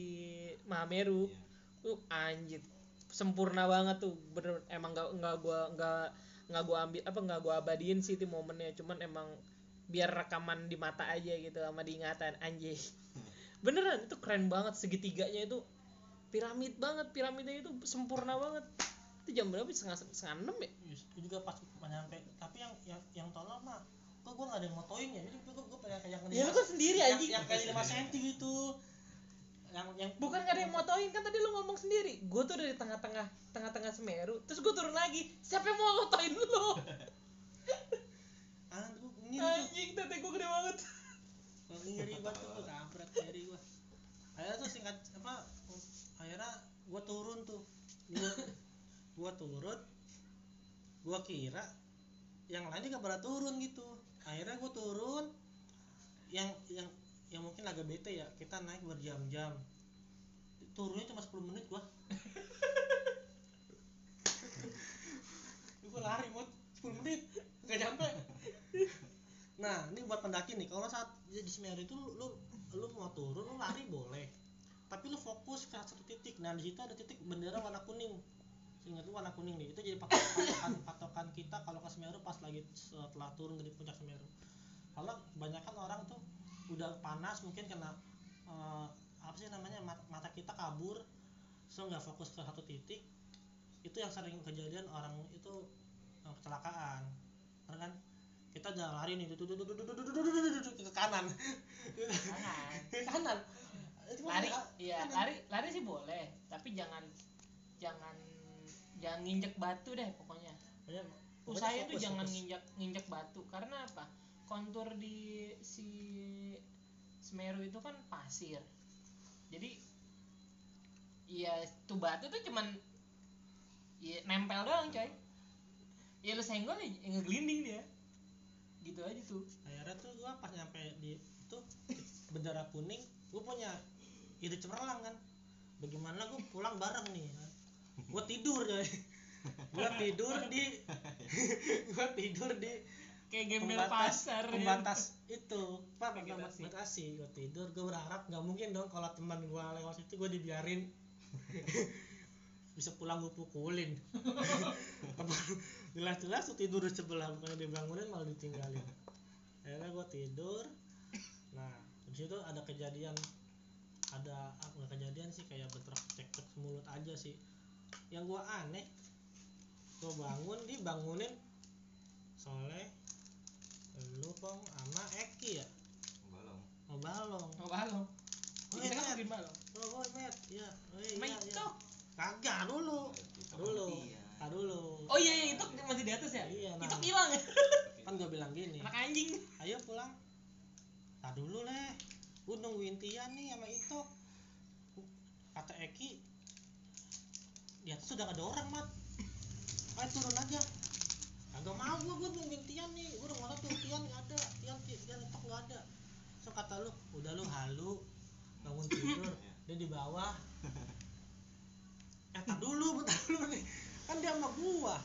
Mahameru. Iya. tuh anjir. Sempurna banget tuh. Bener emang nggak nggak gua nggak nggak gua ambil apa nggak gua abadiin sih itu momennya. Cuman emang biar rekaman di mata aja gitu sama diingatan anjir. Beneran itu keren banget. Segitiganya itu piramid banget. Piramidnya itu sempurna banget. Itu jam berapa? Setengah setengah enam ya? Yes, itu juga pas nyampe. Tapi yang yang yang tolong mah kok gue gak ada yang motoin ya? Jadi gue gue pengen kayak yang ya lu kan sendiri yang, anjing. yang kayak lima senti gitu. Yang yang bukan gak ada yang motoin kan tadi lu ngomong sendiri. Gue tuh dari tengah-tengah tengah-tengah Semeru terus gue turun lagi. Siapa yang mau motoin lu? Gue anjing tete gue gede banget. Ngiri banget tuh kampret ngiri gue akhirnya tuh singkat apa akhirnya gue turun tuh. Gue gue turun gue kira yang lain juga pada turun gitu akhirnya gue turun. Yang yang yang mungkin agak bete ya kita naik berjam-jam. Turunnya cuma 10 menit gua. Gua lari mut. 10 menit nggak nyampe. Nah ini buat pendaki nih. Kalau saat di Semeru itu lu, lu lu mau turun lu lari boleh. Tapi lu fokus ke satu titik. Nah di situ ada titik bendera warna kuning ingat gue warna kuning nih. Itu jadi patokan patokan kita kalau ke Semeru pas lagi setelah turun dari puncak Semeru. Kalau kebanyakan orang tuh udah panas mungkin kena uh, apa sih namanya mata kita kabur so nggak fokus ke satu titik itu yang sering kejadian orang itu uh, kecelakaan. Karena kan? Kita jalan lari nih tuh ke kanan. Ke kanan. Lari iya lari lari sih boleh tapi jangan jangan jangan nginjek batu deh pokoknya. Pokoknya usahain tuh fokus, jangan fokus. nginjak nginjak batu. Karena apa? Kontur di si Semeru itu kan pasir. Jadi ya tuh batu tuh cuman ya nempel doang coy. Ya lu senggol ya ngegelinding dia. Gitu aja tuh. Akhirnya tuh gua pas nyampe di itu bendera kuning gua punya ide cemerlang kan. Bagaimana gua pulang bareng nih gua tidur coy. Gua tidur di gua tidur di kayak gembel pembatas pasar ya. pembatas itu. Pak vegetasi gua tidur gua berharap nggak mungkin dong kalau teman gua lewat situ gua dibiarin. Bisa pulang gua pukulin. Jelas-jelas tuh tidur di sebelah bukannya dibangunin malah ditinggalin. Akhirnya gua tidur. Nah di situ ada kejadian. Ada apa nggak kejadian sih kayak bentrok cekcok mulut aja sih yang gua aneh gua bangun dibangunin soleh lu pong sama Eki ya? Balong. Mau balong. Oh balong? Oh, kita kan iya. bikin balong. Oh boy met ya oh, iya, Main iya. cok. kagak dulu. Dulu. Ah dulu. oh iya iya itu masih di atas ya? Iya, nah. itu hilang. Kan gua bilang gini. Anak anjing. Ayo pulang. Tak dulu leh. Gua nungguin Tian nih sama Ito kata Eki di atas sudah ada orang mat. Ayo turun aja. Kagak mau gua gua nungguin Tian nih. Gua udah ngeliat tuh Tian nggak ada. Tian Tian Tok nggak ada. So kata lu udah lu halu bangun tidur. Dia di bawah. Eh dulu bentar dulu nih. Kan dia sama gua.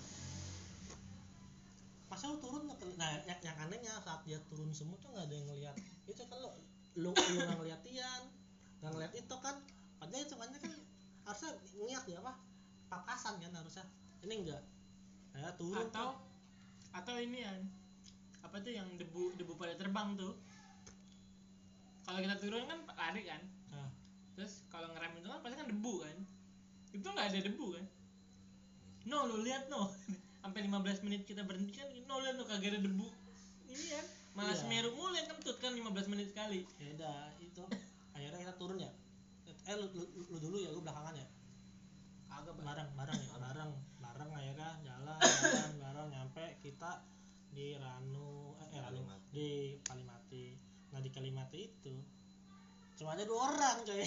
Masa lu turun nah yang, yang anehnya saat dia turun semua tuh nggak ada yang ngeliat. Itu kan lu lu, lu nggak ngeliat Tian. Nggak ngeliat itu kan. Padahal itu kan harusnya niat ya apa papasan kan harusnya. Ini enggak. Ya turun atau atau ini ya apa tuh yang debu debu pada terbang tuh? Kalau kita turun kan lari kan. Nah. terus kalau ngerem itu kan pasti kan debu kan. Itu nggak ada debu kan? No lu lihat no. Sampai 15 menit kita berhenti kan no lihat no kagak ada debu. Ini kan malah Iya. semeru mulu yang kentut kan 15 menit sekali. Ya udah itu. Akhirnya kita turun ya. Eh lu, lu, lu dulu ya lu belakangan ya kagak Bang. bareng bareng ya? Bareng. Bareng akhirnya jalan jalan bareng nyampe kita di Ranu eh, eh, Ranu Kalimati. di Kalimati nah di Kalimati itu. Cuma ada dua orang coy.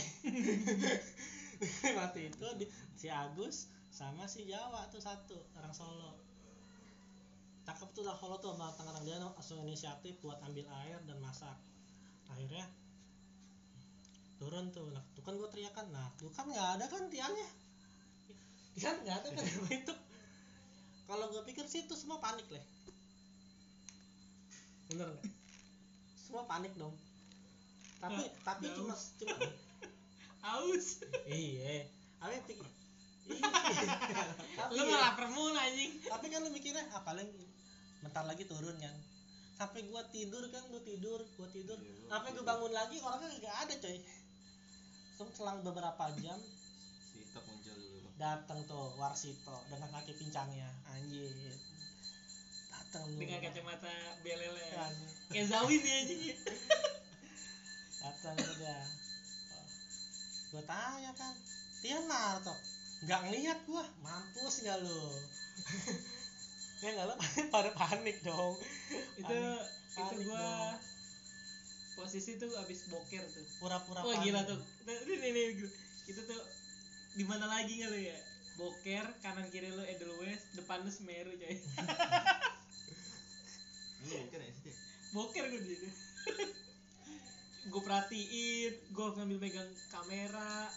Kalimati itu di, si Agus sama si Jawa tuh satu orang Solo. Cakep tuh orang Solo tuh sama orang dia langsung inisiatif buat ambil air dan masak. Akhirnya turun tuh. Nah tuh kan gue teriakan. Nah tuh kan nggak ada kan tiangnya tiang nggak? Ada kan itu. Kalau gue pikir sih itu semua panik leh bener nggak? Semua panik dong. Tapi tapi cuma cuma aus. Iya. Apa pikir iya. Tapi, lu lapar mulu anjing. tapi kan lu mikirnya ah paling bentar lagi turun kan. Sampai gua tidur kan. Gua tidur gua tidur. Iya, lu sampai gua bangun lagi orangnya nggak ada coy. Selang beberapa jam datang tuh Warsito dengan kaki pincangnya. Anjir. Datang lu. Dengan kacamata belele. Kan kayak Zawin ya anjing datang udah gua tanya kan Tian Narto nggak ngeliat gua. Mampus nggak lu? Ya nggak lu pada panik dong. Itu Panik- itu panik gua dong. posisi tuh abis boker tuh. Pura-pura wah panik. gila tuh ini ini, ini. Itu tuh di mana lagi nggak lu ya? Boker kanan kiri lu Edelweiss depan lu Semeru coy. Lu bukan ya sih boker gue di situ. Gue perhatiin gue ngambil megang kamera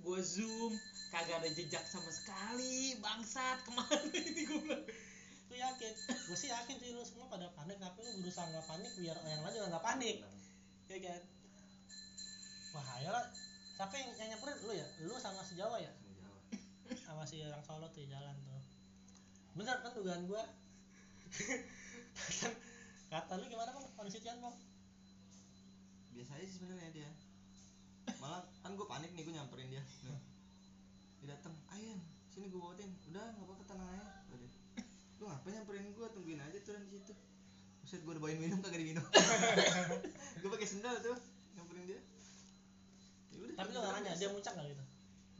gue zoom kagak ada jejak sama sekali bangsat ke mana ini gue bilang. Lu yakin? Gue sih yakin sih lu semua pada panik tapi lu berusaha nggak panik biar yang lain juga nggak panik. Ya kan? Wah ya lah siapa yang, yang nyamperin lu ya? Lu sama si Jawa ya? Sama Jawa. Sama si orang Solo tuh jalan tuh. Bener kan dugaan gua? Kata, kata lu gimana bang? Kondisi Tian bang? Biasa aja sih sebenarnya dia. Malah kan gue panik nih gue nyamperin dia. Nah, dia datang ayan sini gue bawain udah nggak apa-apa tenang aja. Udah lu ngapain nyamperin gue tungguin aja turun di situ. Buset gue udah bawain minum kagak diminum gue pakai sendal tuh nyamperin dia tapi lu nanya dia muncak nggak gitu?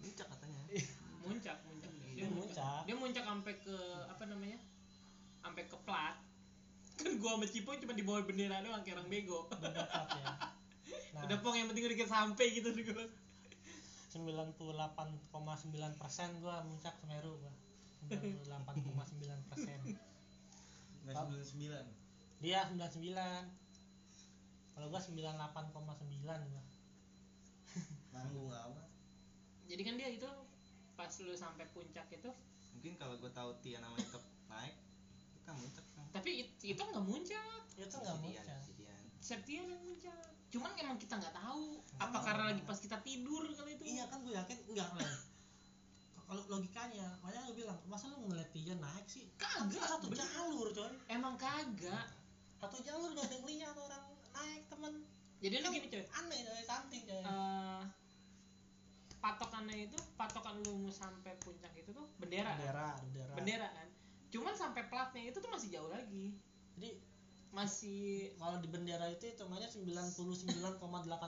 Muncak katanya. Muncak muncak. Iya, dia muncak. muncak. dia muncak sampai ke apa namanya? Sampai ke plat. Kan gua sama Cipo cuma di bawah bendera doang kayak orang bego. Bener ya. Nah. Udah pong yang penting udah kita sampai gitu gue 98,9 persen gua muncak Semeru gua. 98,9 persen. Nggak sembilan sembilan. Dia 99 kalau gua 98,9 gua nanggung amat jadi kan dia itu pas lu sampai puncak itu? Mungkin kalau gue tahu Tia nama itu naik kita muncak kan? Tapi it- itu nggak muncak. Itu nggak muncak. Septian yang muncak. Cuman emang kita nggak tahu apa tahu. karena lagi pas kita tidur kali itu? Iya kan gue yakin enggak lah kalau logikanya makanya gue bilang masa lu ngeliat dia naik sih? Kan kagak satu bener. jalur coy emang kagak. Satu jalur gak ada yang lihat orang naik temen. Jadi lu Kan gini coy aneh coy something coy eh patokannya itu patokan lu mau sampai puncak itu tuh bendera. Kan? bendera bendera. Bendera kan. Cuman sampai platnya itu tuh masih jauh lagi. Jadi masih kalau di bendera itu hitungannya 99,8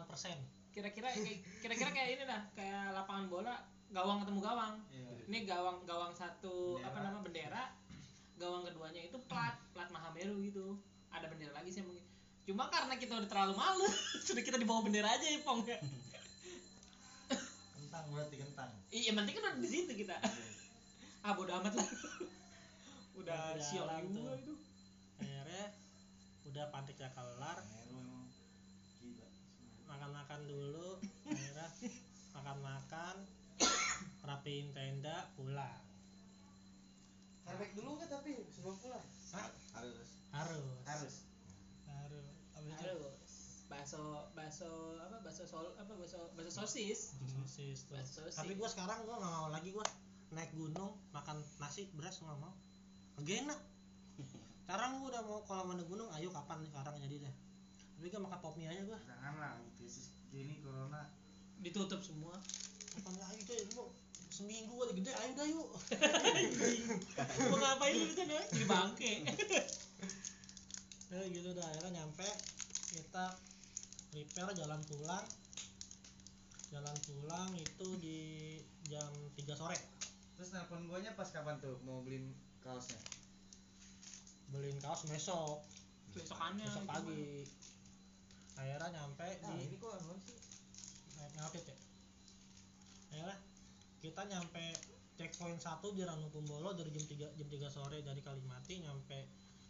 persen. Kira-kira kayak- kira-kira kayak ini dah kayak lapangan bola gawang ketemu gawang. Iya. Ini gawang gawang satu Bendera. apa nama bendera. Gawang keduanya itu plat plat Mahameru gitu. Ada bendera lagi sih mungkin. Cuma karena kita udah terlalu malu sudah kita di bawah bendera aja ya pong. ya kentang berarti kentang. Iya yang penting kan udah di situ kita. Ah bodo amat lah. Udah sial juga tuh. itu. Akhirnya udah paniknya kelar. Makan-makan dulu akhirnya makan-makan rapiin tenda pulang. Herbek dulu nggak tapi sebelum pulang? Hah? harus. Harus. Harus. Harus. Habis itu Halo, bakso bakso apa bakso sol apa bakso bakso sosis. Sosis tuh Bakso sosis. tapi gua sekarang gua nggak mau lagi gua. Naik gunung makan nasi beras nggak mau. Kagak enak. Sekarang gua udah mau kalau mau naik gunung ayo kapan nih sekarang jadi deh. Tapi gua makan pop mie aja gua. Jangan lah krisis gini corona. Ditutup semua. Makan ayo deh lu seminggu gua gede ayo dah yuk. Mau ngapain lu di sana jadi bangke. Ya gitu dah akhirnya nyampe. Kita prepare jalan pulang. Jalan pulang itu di jam 3 sore. Terus nelpon guanya pas kapan tuh mau beliin kaosnya? Beliin kaos besok. Besokannya besok pagi. Akhirnya nyampe Nah, di ini kok anu sih? ngapit ya? Akhirnya kita nyampe checkpoint satu di Ranukumbolo dari jam 3 jam 3 sore dari Kalimati nyampe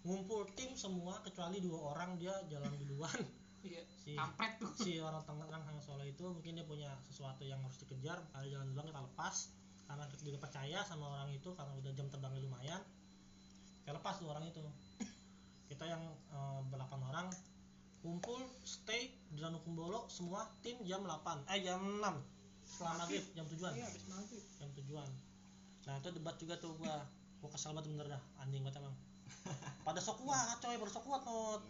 ngumpul tim semua kecuali dua orang dia jalan duluan iya si kampret tuh. si orang Tangerang sama Solo itu mungkin dia punya sesuatu yang harus dikejar kalau jalan duluan kita lepas. Karena kita juga percaya sama orang itu karena udah jam terbangnya lumayan kita lepas tuh orang itu. Kita yang berdelapan orang kumpul stay di Ranukumbolo semua tim jam 8 eh jam 6 setelah maghrib. jam tujuan. Iya habis maghrib. Jam tujuan. Nah itu debat juga tuh gua. Gua kesel banget bener dah anjing banget emang pada sok kuat coy pada sok kuat not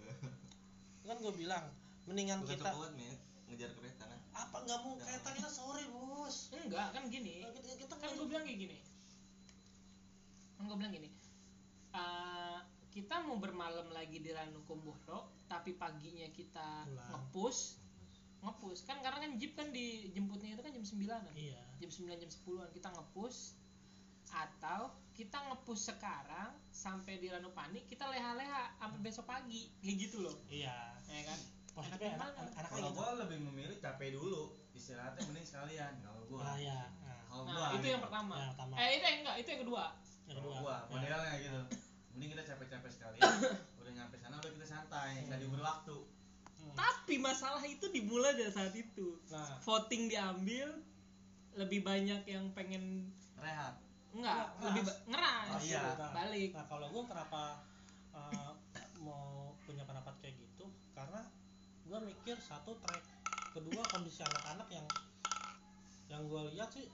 kan gua bilang mendingan bukan kita kuat met ngejar kereta kan? Apa nggak mau kereta kita? Sore bos. Enggak kan gini. Kita, kita kan gue bilang kayak gini. Kan gue bilang gini. Eh, kita mau bermalam lagi di Ranukumbolo tapi paginya kita ngepus. Ngepus. Kan karena kan jeep kan dijemputnya itu kan jam 9 iya. Jam 9 jam 10 kita ngepus. Atau kita ngepus sekarang sampai di Ranupani kita leha-leha sampai besok pagi. Kayak gitu loh. Iya. Ya kan enak, enak, enak kalau gitu gua lebih memilih capek dulu istirahatnya mending sekalian kalau gua. Nah iya. Nah, kalau nah gua itu gitu. yang pertama. Yang pertama. Eh itu yang enggak itu yang kedua. Yang kalau kedua gua Ya. modelnya gitu. Mending kita capek-capek sekalian udah nyampe sana udah kita santai nggak Hmm. diuber waktu. Hmm. tapi masalah itu dimulai dari saat itu. Nah. Voting diambil lebih banyak yang pengen rehat. Enggak Ngeras. lebih ba- ngeras. Oh, iya. Nah, balik. Nah kalau gue kenapa uh, mau punya pendapat kayak gitu? Karena gue mikir satu track. Kedua kondisi anak-anak yang yang gue lihat sih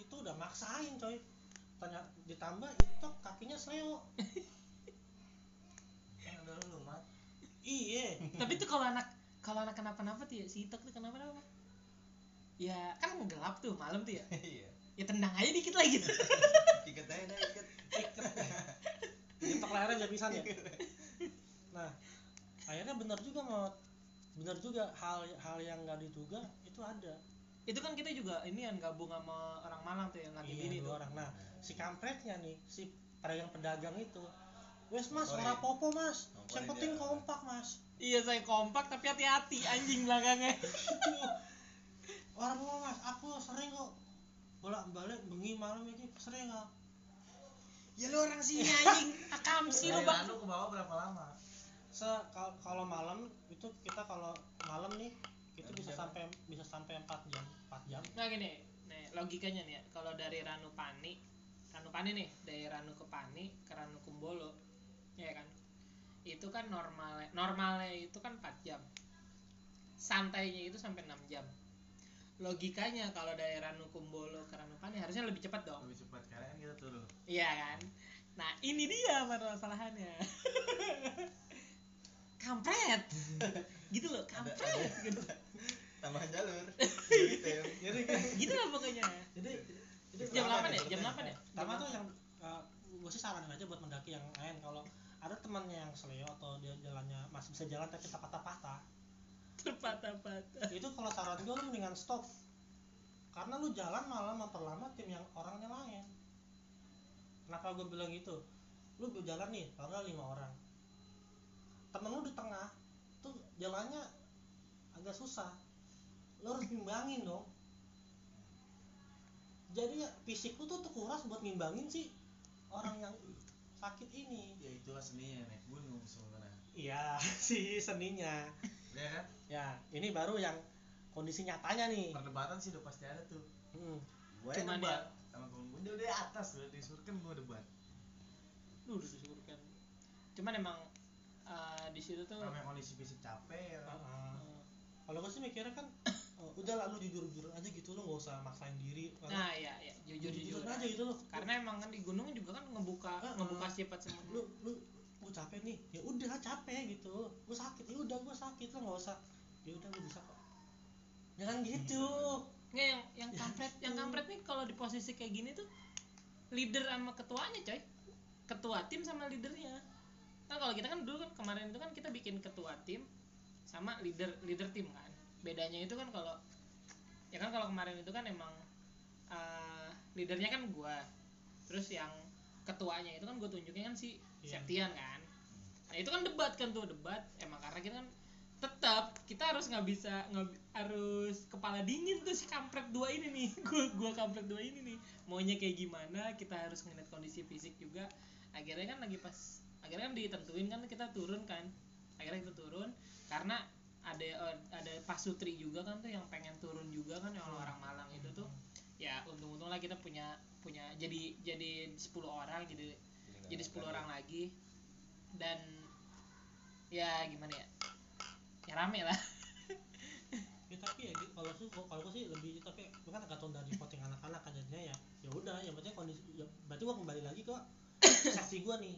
itu udah maksain coy. Tanya ditambah itu kakinya sleo udah lu mat? Iya. Tapi tuh kalau anak kalau anak kenapa-napa tuh ya si Itok tuh kenapa-napa? Ya kan gelap tuh malam tuh ya. Iya. Ya tendang aja dikit lagi tuh ikat aja ikat Getok lehernya biar pisan ya. Nah akhirnya benar juga mau benar juga hal hal yang nggak diduga itu ada. Itu kan kita juga ini kan gabung sama orang Malang tuh yang ngantin iya ini dua tuh. orang. Nah si kampretnya nih si pedagang pedagang itu wes mas ora popo mas yang penting dia. kompak mas. Iya saya kompak tapi hati-hati anjing belakangnya. Orang popo mas aku sering kok bolak balik bengi malam ini sering kok ya lu orang sini anjing. Akam sih lu bang. Ranu ke bawah berapa lama se kal- kalau malam itu kita kalau malam nih itu bisa jam? sampai bisa sampai 4 jam 4 jam. Nah gini nih logikanya nih ya. Kalau dari Ranupani Ranupani nih dari Ranu ke Pani ke Ranu Kumbolo ya kan? Itu kan normalnya normalnya itu kan 4 jam. Santainya itu sampai 6 jam. Logikanya kalau dari Ranu Kumbolo ke Ranu Pani harusnya lebih cepat dong. Lebih cepat karena kan kita turun. Iya kan? Nah ini dia permasalahannya kampret. Gitu loh kampret gitu. Tambahan jalur. Jadi tem jadi gitu lah pokoknya. Jadi jadi jam Pertama 8 ya? Nih, jam. 8 ya? Pertama tuh yang gue sih saranin aja buat mendaki yang lain. Kalau ada temannya yang seleo atau dia jalannya masih bisa jalan tapi tak patah-patah terpatah-patah. Itu kalau saran gue lu mendingan stop. Karena lu jalan malah memperlama tim yang orangnya lain. Kenapa gue bilang gitu? Lu berjalan nih taruhlah lima orang temen lu di tengah tuh jalannya agak susah. Lu harus ngimbangin dong. Jadi ya fisik lu tuh terkuras buat ngimbangin sih orang yang sakit ini. Ya itulah seninya naik gunung sebenarnya. Iya si seninya. Ya kan? Ya ini baru yang kondisi nyatanya nih. Perdebatan sih udah pasti ada tuh. Hmm. gue yang Cuman debat sama temen gue dia udah di atas udah disurkan gue debat. Duh, udah disyukurkan cuman emang eh, di situ tuh namanya kondisi fisik capek ya. Kan? Heeh. eh, kalau gue sih mikirnya kan oh, udah lah lu jujur jujur aja gitu lu nggak usah maksain diri. Karena nah iya iya. Jujur jujur aja gitu loh. Karena emang kan di gunung juga kan ngebuka Heeh. ngebuka sifat semua. Lu lu gue capek nih. Ya udah capek gitu. Gue sakit. Ya udah gue sakit lo nggak usah. Ya udah gue bisa kok. Jangan gitu. Nggak yang yang kampret yang kampret nih kalau di posisi kayak gini tuh leader sama ketuanya coy. Ketua tim sama leadernya kan kalau kita kan dulu kan kemarin itu kan kita bikin ketua tim sama leader leader tim kan. Bedanya itu kan kalau ya kan kalau kemarin itu kan emang eh, leadernya kan gua. Terus yang ketuanya itu kan gue tunjukin kan si Iya. Septian kan. Nah itu kan debat kan tuh debat. Emang karena kita kan tetap kita harus nggak bisa nggak harus kepala dingin tuh si kampret dua ini nih. Gua gua kampret dua ini nih. Maunya kayak gimana kita harus ngeliat kondisi fisik juga. Akhirnya kan lagi pas akhirnya kan ditentuin kan kita turun kan. Akhirnya kita turun karena ada eh, ada Pak Sutri juga kan tuh yang pengen turun juga kan yang orang Malang itu tuh. Ya untung-untung lah kita punya punya jadi jadi 10 orang jadi jadi 10 orang lagi. dan ya gimana ya? Ya rame lah. Ya tapi ya gitu, kalau sih kalau gue sih lebih tapi gue kan tahu dari voting anak-anak kan jadinya ya. Ya udah yang penting kondisi ya, berarti gue kembali lagi ke seksi gue nih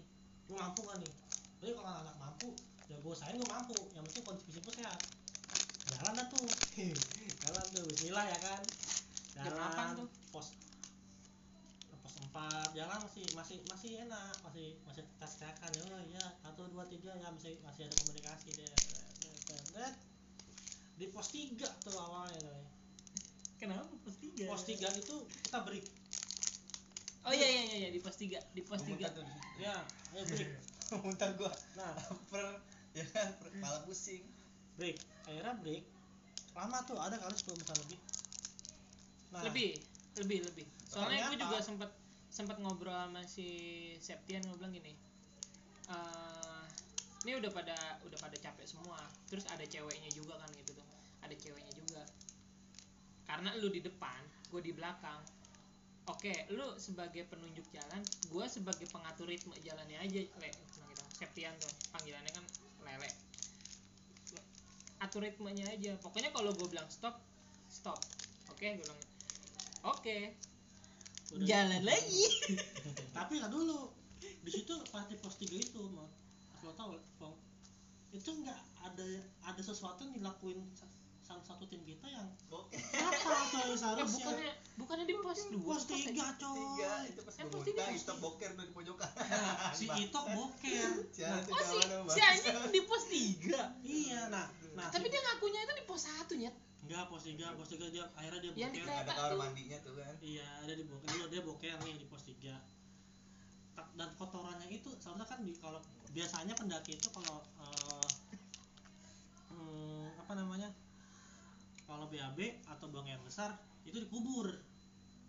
gue mampu kan nih? Jadi kalau anak mampu ya gue usahain gue mampu. Yang penting kondisi fisik gue sehat. Jalan dah tuh. Jalan tuh Bismillah ya kan. Jam delapan tuh. pos pos empat. Jalan masih masih masih enak. Masih masih tes tekan ya oh, iya satu dua tiga. Ya masih masih ada komunikasi deh. Deh, di pos tiga tuh awalnya tuh kenapa pos tiga? Pos tiga itu kita break oh iya iya iya iya, di pos tiga di pos tiga. Muntah tuh di situ. ya ayo break muntah gua. Nah. Lapar ya kan per- kepala pusing. Break akhirnya break. Lama tuh ada kali 10 menit lebih. Nah. Lebih lebih lebih. Soalnya gue juga sempet sempet ngobrol sama si Septian gue bilang gini eh ini udah pada udah pada capek semua. Terus ada ceweknya juga kan gitu tuh. Ada ceweknya juga. Karena lu di depan gue di belakang oke lu sebagai penunjuk jalan gue sebagai pengatur ritme jalannya aja le cuma gitu Septian tuh panggilannya kan lele. Atur ritmenya aja pokoknya kalau gue bilang stop stop. Oke gue bilang oke. Udah. jalan lagi. Tapi nggak dulu. Di situ pas di pos tiga itu mau lo tahu itu nggak ada ada sesuatu yang dilakuin salah satu tim kita yang apa tuh yang eh, seharusnya bukannya bukannya di pos dua pos tiga coy. Tiga itu pas Eh, pos tiga, pos itu boker tuh di pojokan. Nah, si Itok boker tuh oh si si anjing di pos tiga? Iya nah nah tapi dia ngakunya itu di pos satu nyet. Enggak pos tiga pos tiga dia akhirnya dia Yang boker. ada kamar mandinya tuh kan? Iya ada di boker. Dia, dia boker nih di pos tiga. Dan kotorannya itu soalnya kan di kalau biasanya pendaki itu kalau eh, hmm, apa namanya kalau BAB atau buang air besar itu dikubur.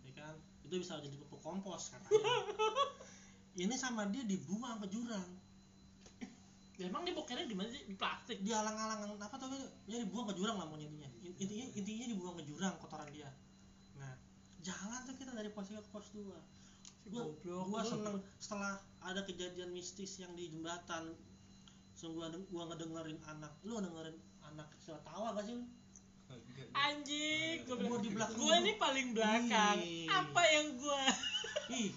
Ya kan? Itu bisa jadi pupuk kompos katanya. Ini sama dia dibuang ke jurang. Emang dia bokernya di mana sih? Di plastik? Di alang-alang apa tuh? Dia dibuang ke jurang lah mau intinya. Intinya intinya dibuang ke jurang kotoran dia. Nah jalan tuh kita dari pos 3 ke pos 2 gua, goblok. gua seneng. Setelah ada kejadian mistis yang di jembatan sungguh gua, ngedengerin anak. Lu dengerin anak kecil tawa gak sih lu? Anjing gue Gua di belakang gue ini paling belakang. Ih. apa yang gue ih.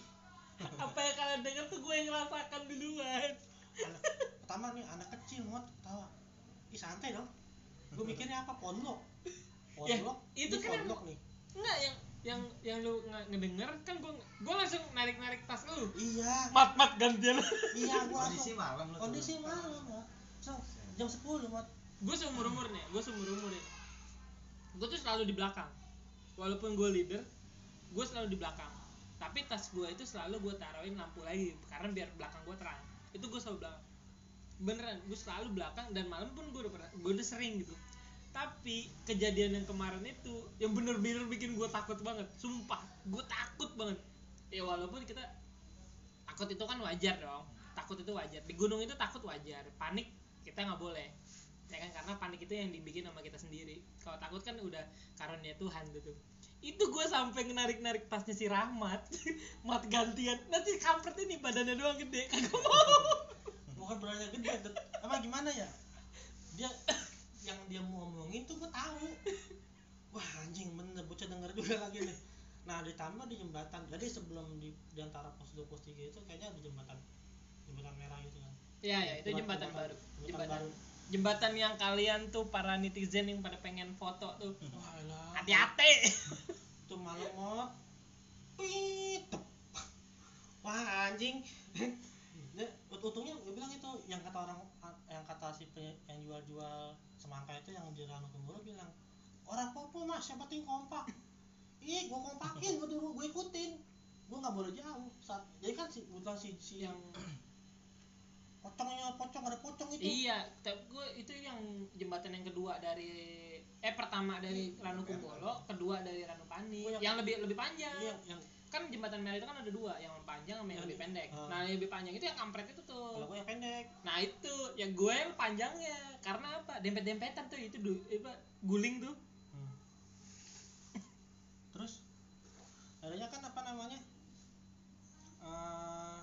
Apa yang kalian dengar tuh gue yang ngerasakan duluan. Anak pertama nih anak kecil ngot tawa. Ih santai dong. Gua mikirnya apa? Pondok. Ya, pondok? itu ini kan yang- pondok nih. Enggak yang yang yang lu nge- ngedenger kan gue gue langsung narik narik tas lu. Iya. Mat mat gantian iya gua kondisi malam lu kondisi malam so, jam 10 mat gue seumur umur nih gue seumur umur nih gue tuh selalu di belakang. Walaupun gue leader gue selalu di belakang. Tapi tas gue itu selalu gue taruhin lampu lagi karena biar belakang gue terang. Itu gue selalu belakang. Beneran gue selalu belakang dan malam pun gue udah pernah gue udah sering gitu. Tapi kejadian yang kemarin itu yang bener-bener bikin gue takut banget. Sumpah gue takut banget. Ya walaupun kita takut itu kan wajar dong. Takut itu wajar. Di gunung itu takut wajar. Panik kita nggak boleh ya kan? Karena panik itu yang dibikin sama kita sendiri. Kalau takut kan udah karunia Tuhan gitu. Itu gue sampai narik narik tasnya si Rahmat. Mat gantian. Nanti kampret ini badannya doang gede kagak mau. Bukan berani gede apa gimana ya? Dia yang dia mau ngomongin tuh gua tahu. Wah anjing bener. Bocah denger juga lagi nih. Nah ditambah di jembatan. Jadi sebelum di, di antara pos 2 pos 3 itu kayaknya ada jembatan. Jembatan merah gitu kan. Ya ya itu jembatan baru. Jembatan jembatan baru jembatan yang kalian tuh para netizen yang pada pengen foto tuh. Elah. hati-hati. Mot. Pit tep. wah anjing. Untungnya gue bilang itu yang kata orang yang kata si yang jual-jual semangka itu yang di Ranu Kemuru bilang orang popo mas yang penting kompak? Ih gue kompakin gue dulu gue ikutin. Gue nggak boleh jauh. Saat jadi kan si kebetulan si si yang pocongnya pocong ada pocong itu. Iya tapi gue itu yang jembatan yang kedua dari eh pertama dari hmm. Ranu Kumbolo kedua dari Ranu Pani. Yang, yang lebih lebih panjang. Iya, yang kan jembatan merah itu kan ada dua yang panjang sama yang, yang lebih pendek. Uh. nah yang lebih panjang itu yang kampret itu tuh. Kalau gue yang pendek. Nah itu ya gue yang panjangnya. Karena apa? Dempet dempetan tuh itu du, apa guling tuh. Hmm. terus adanya kan apa namanya? Uh,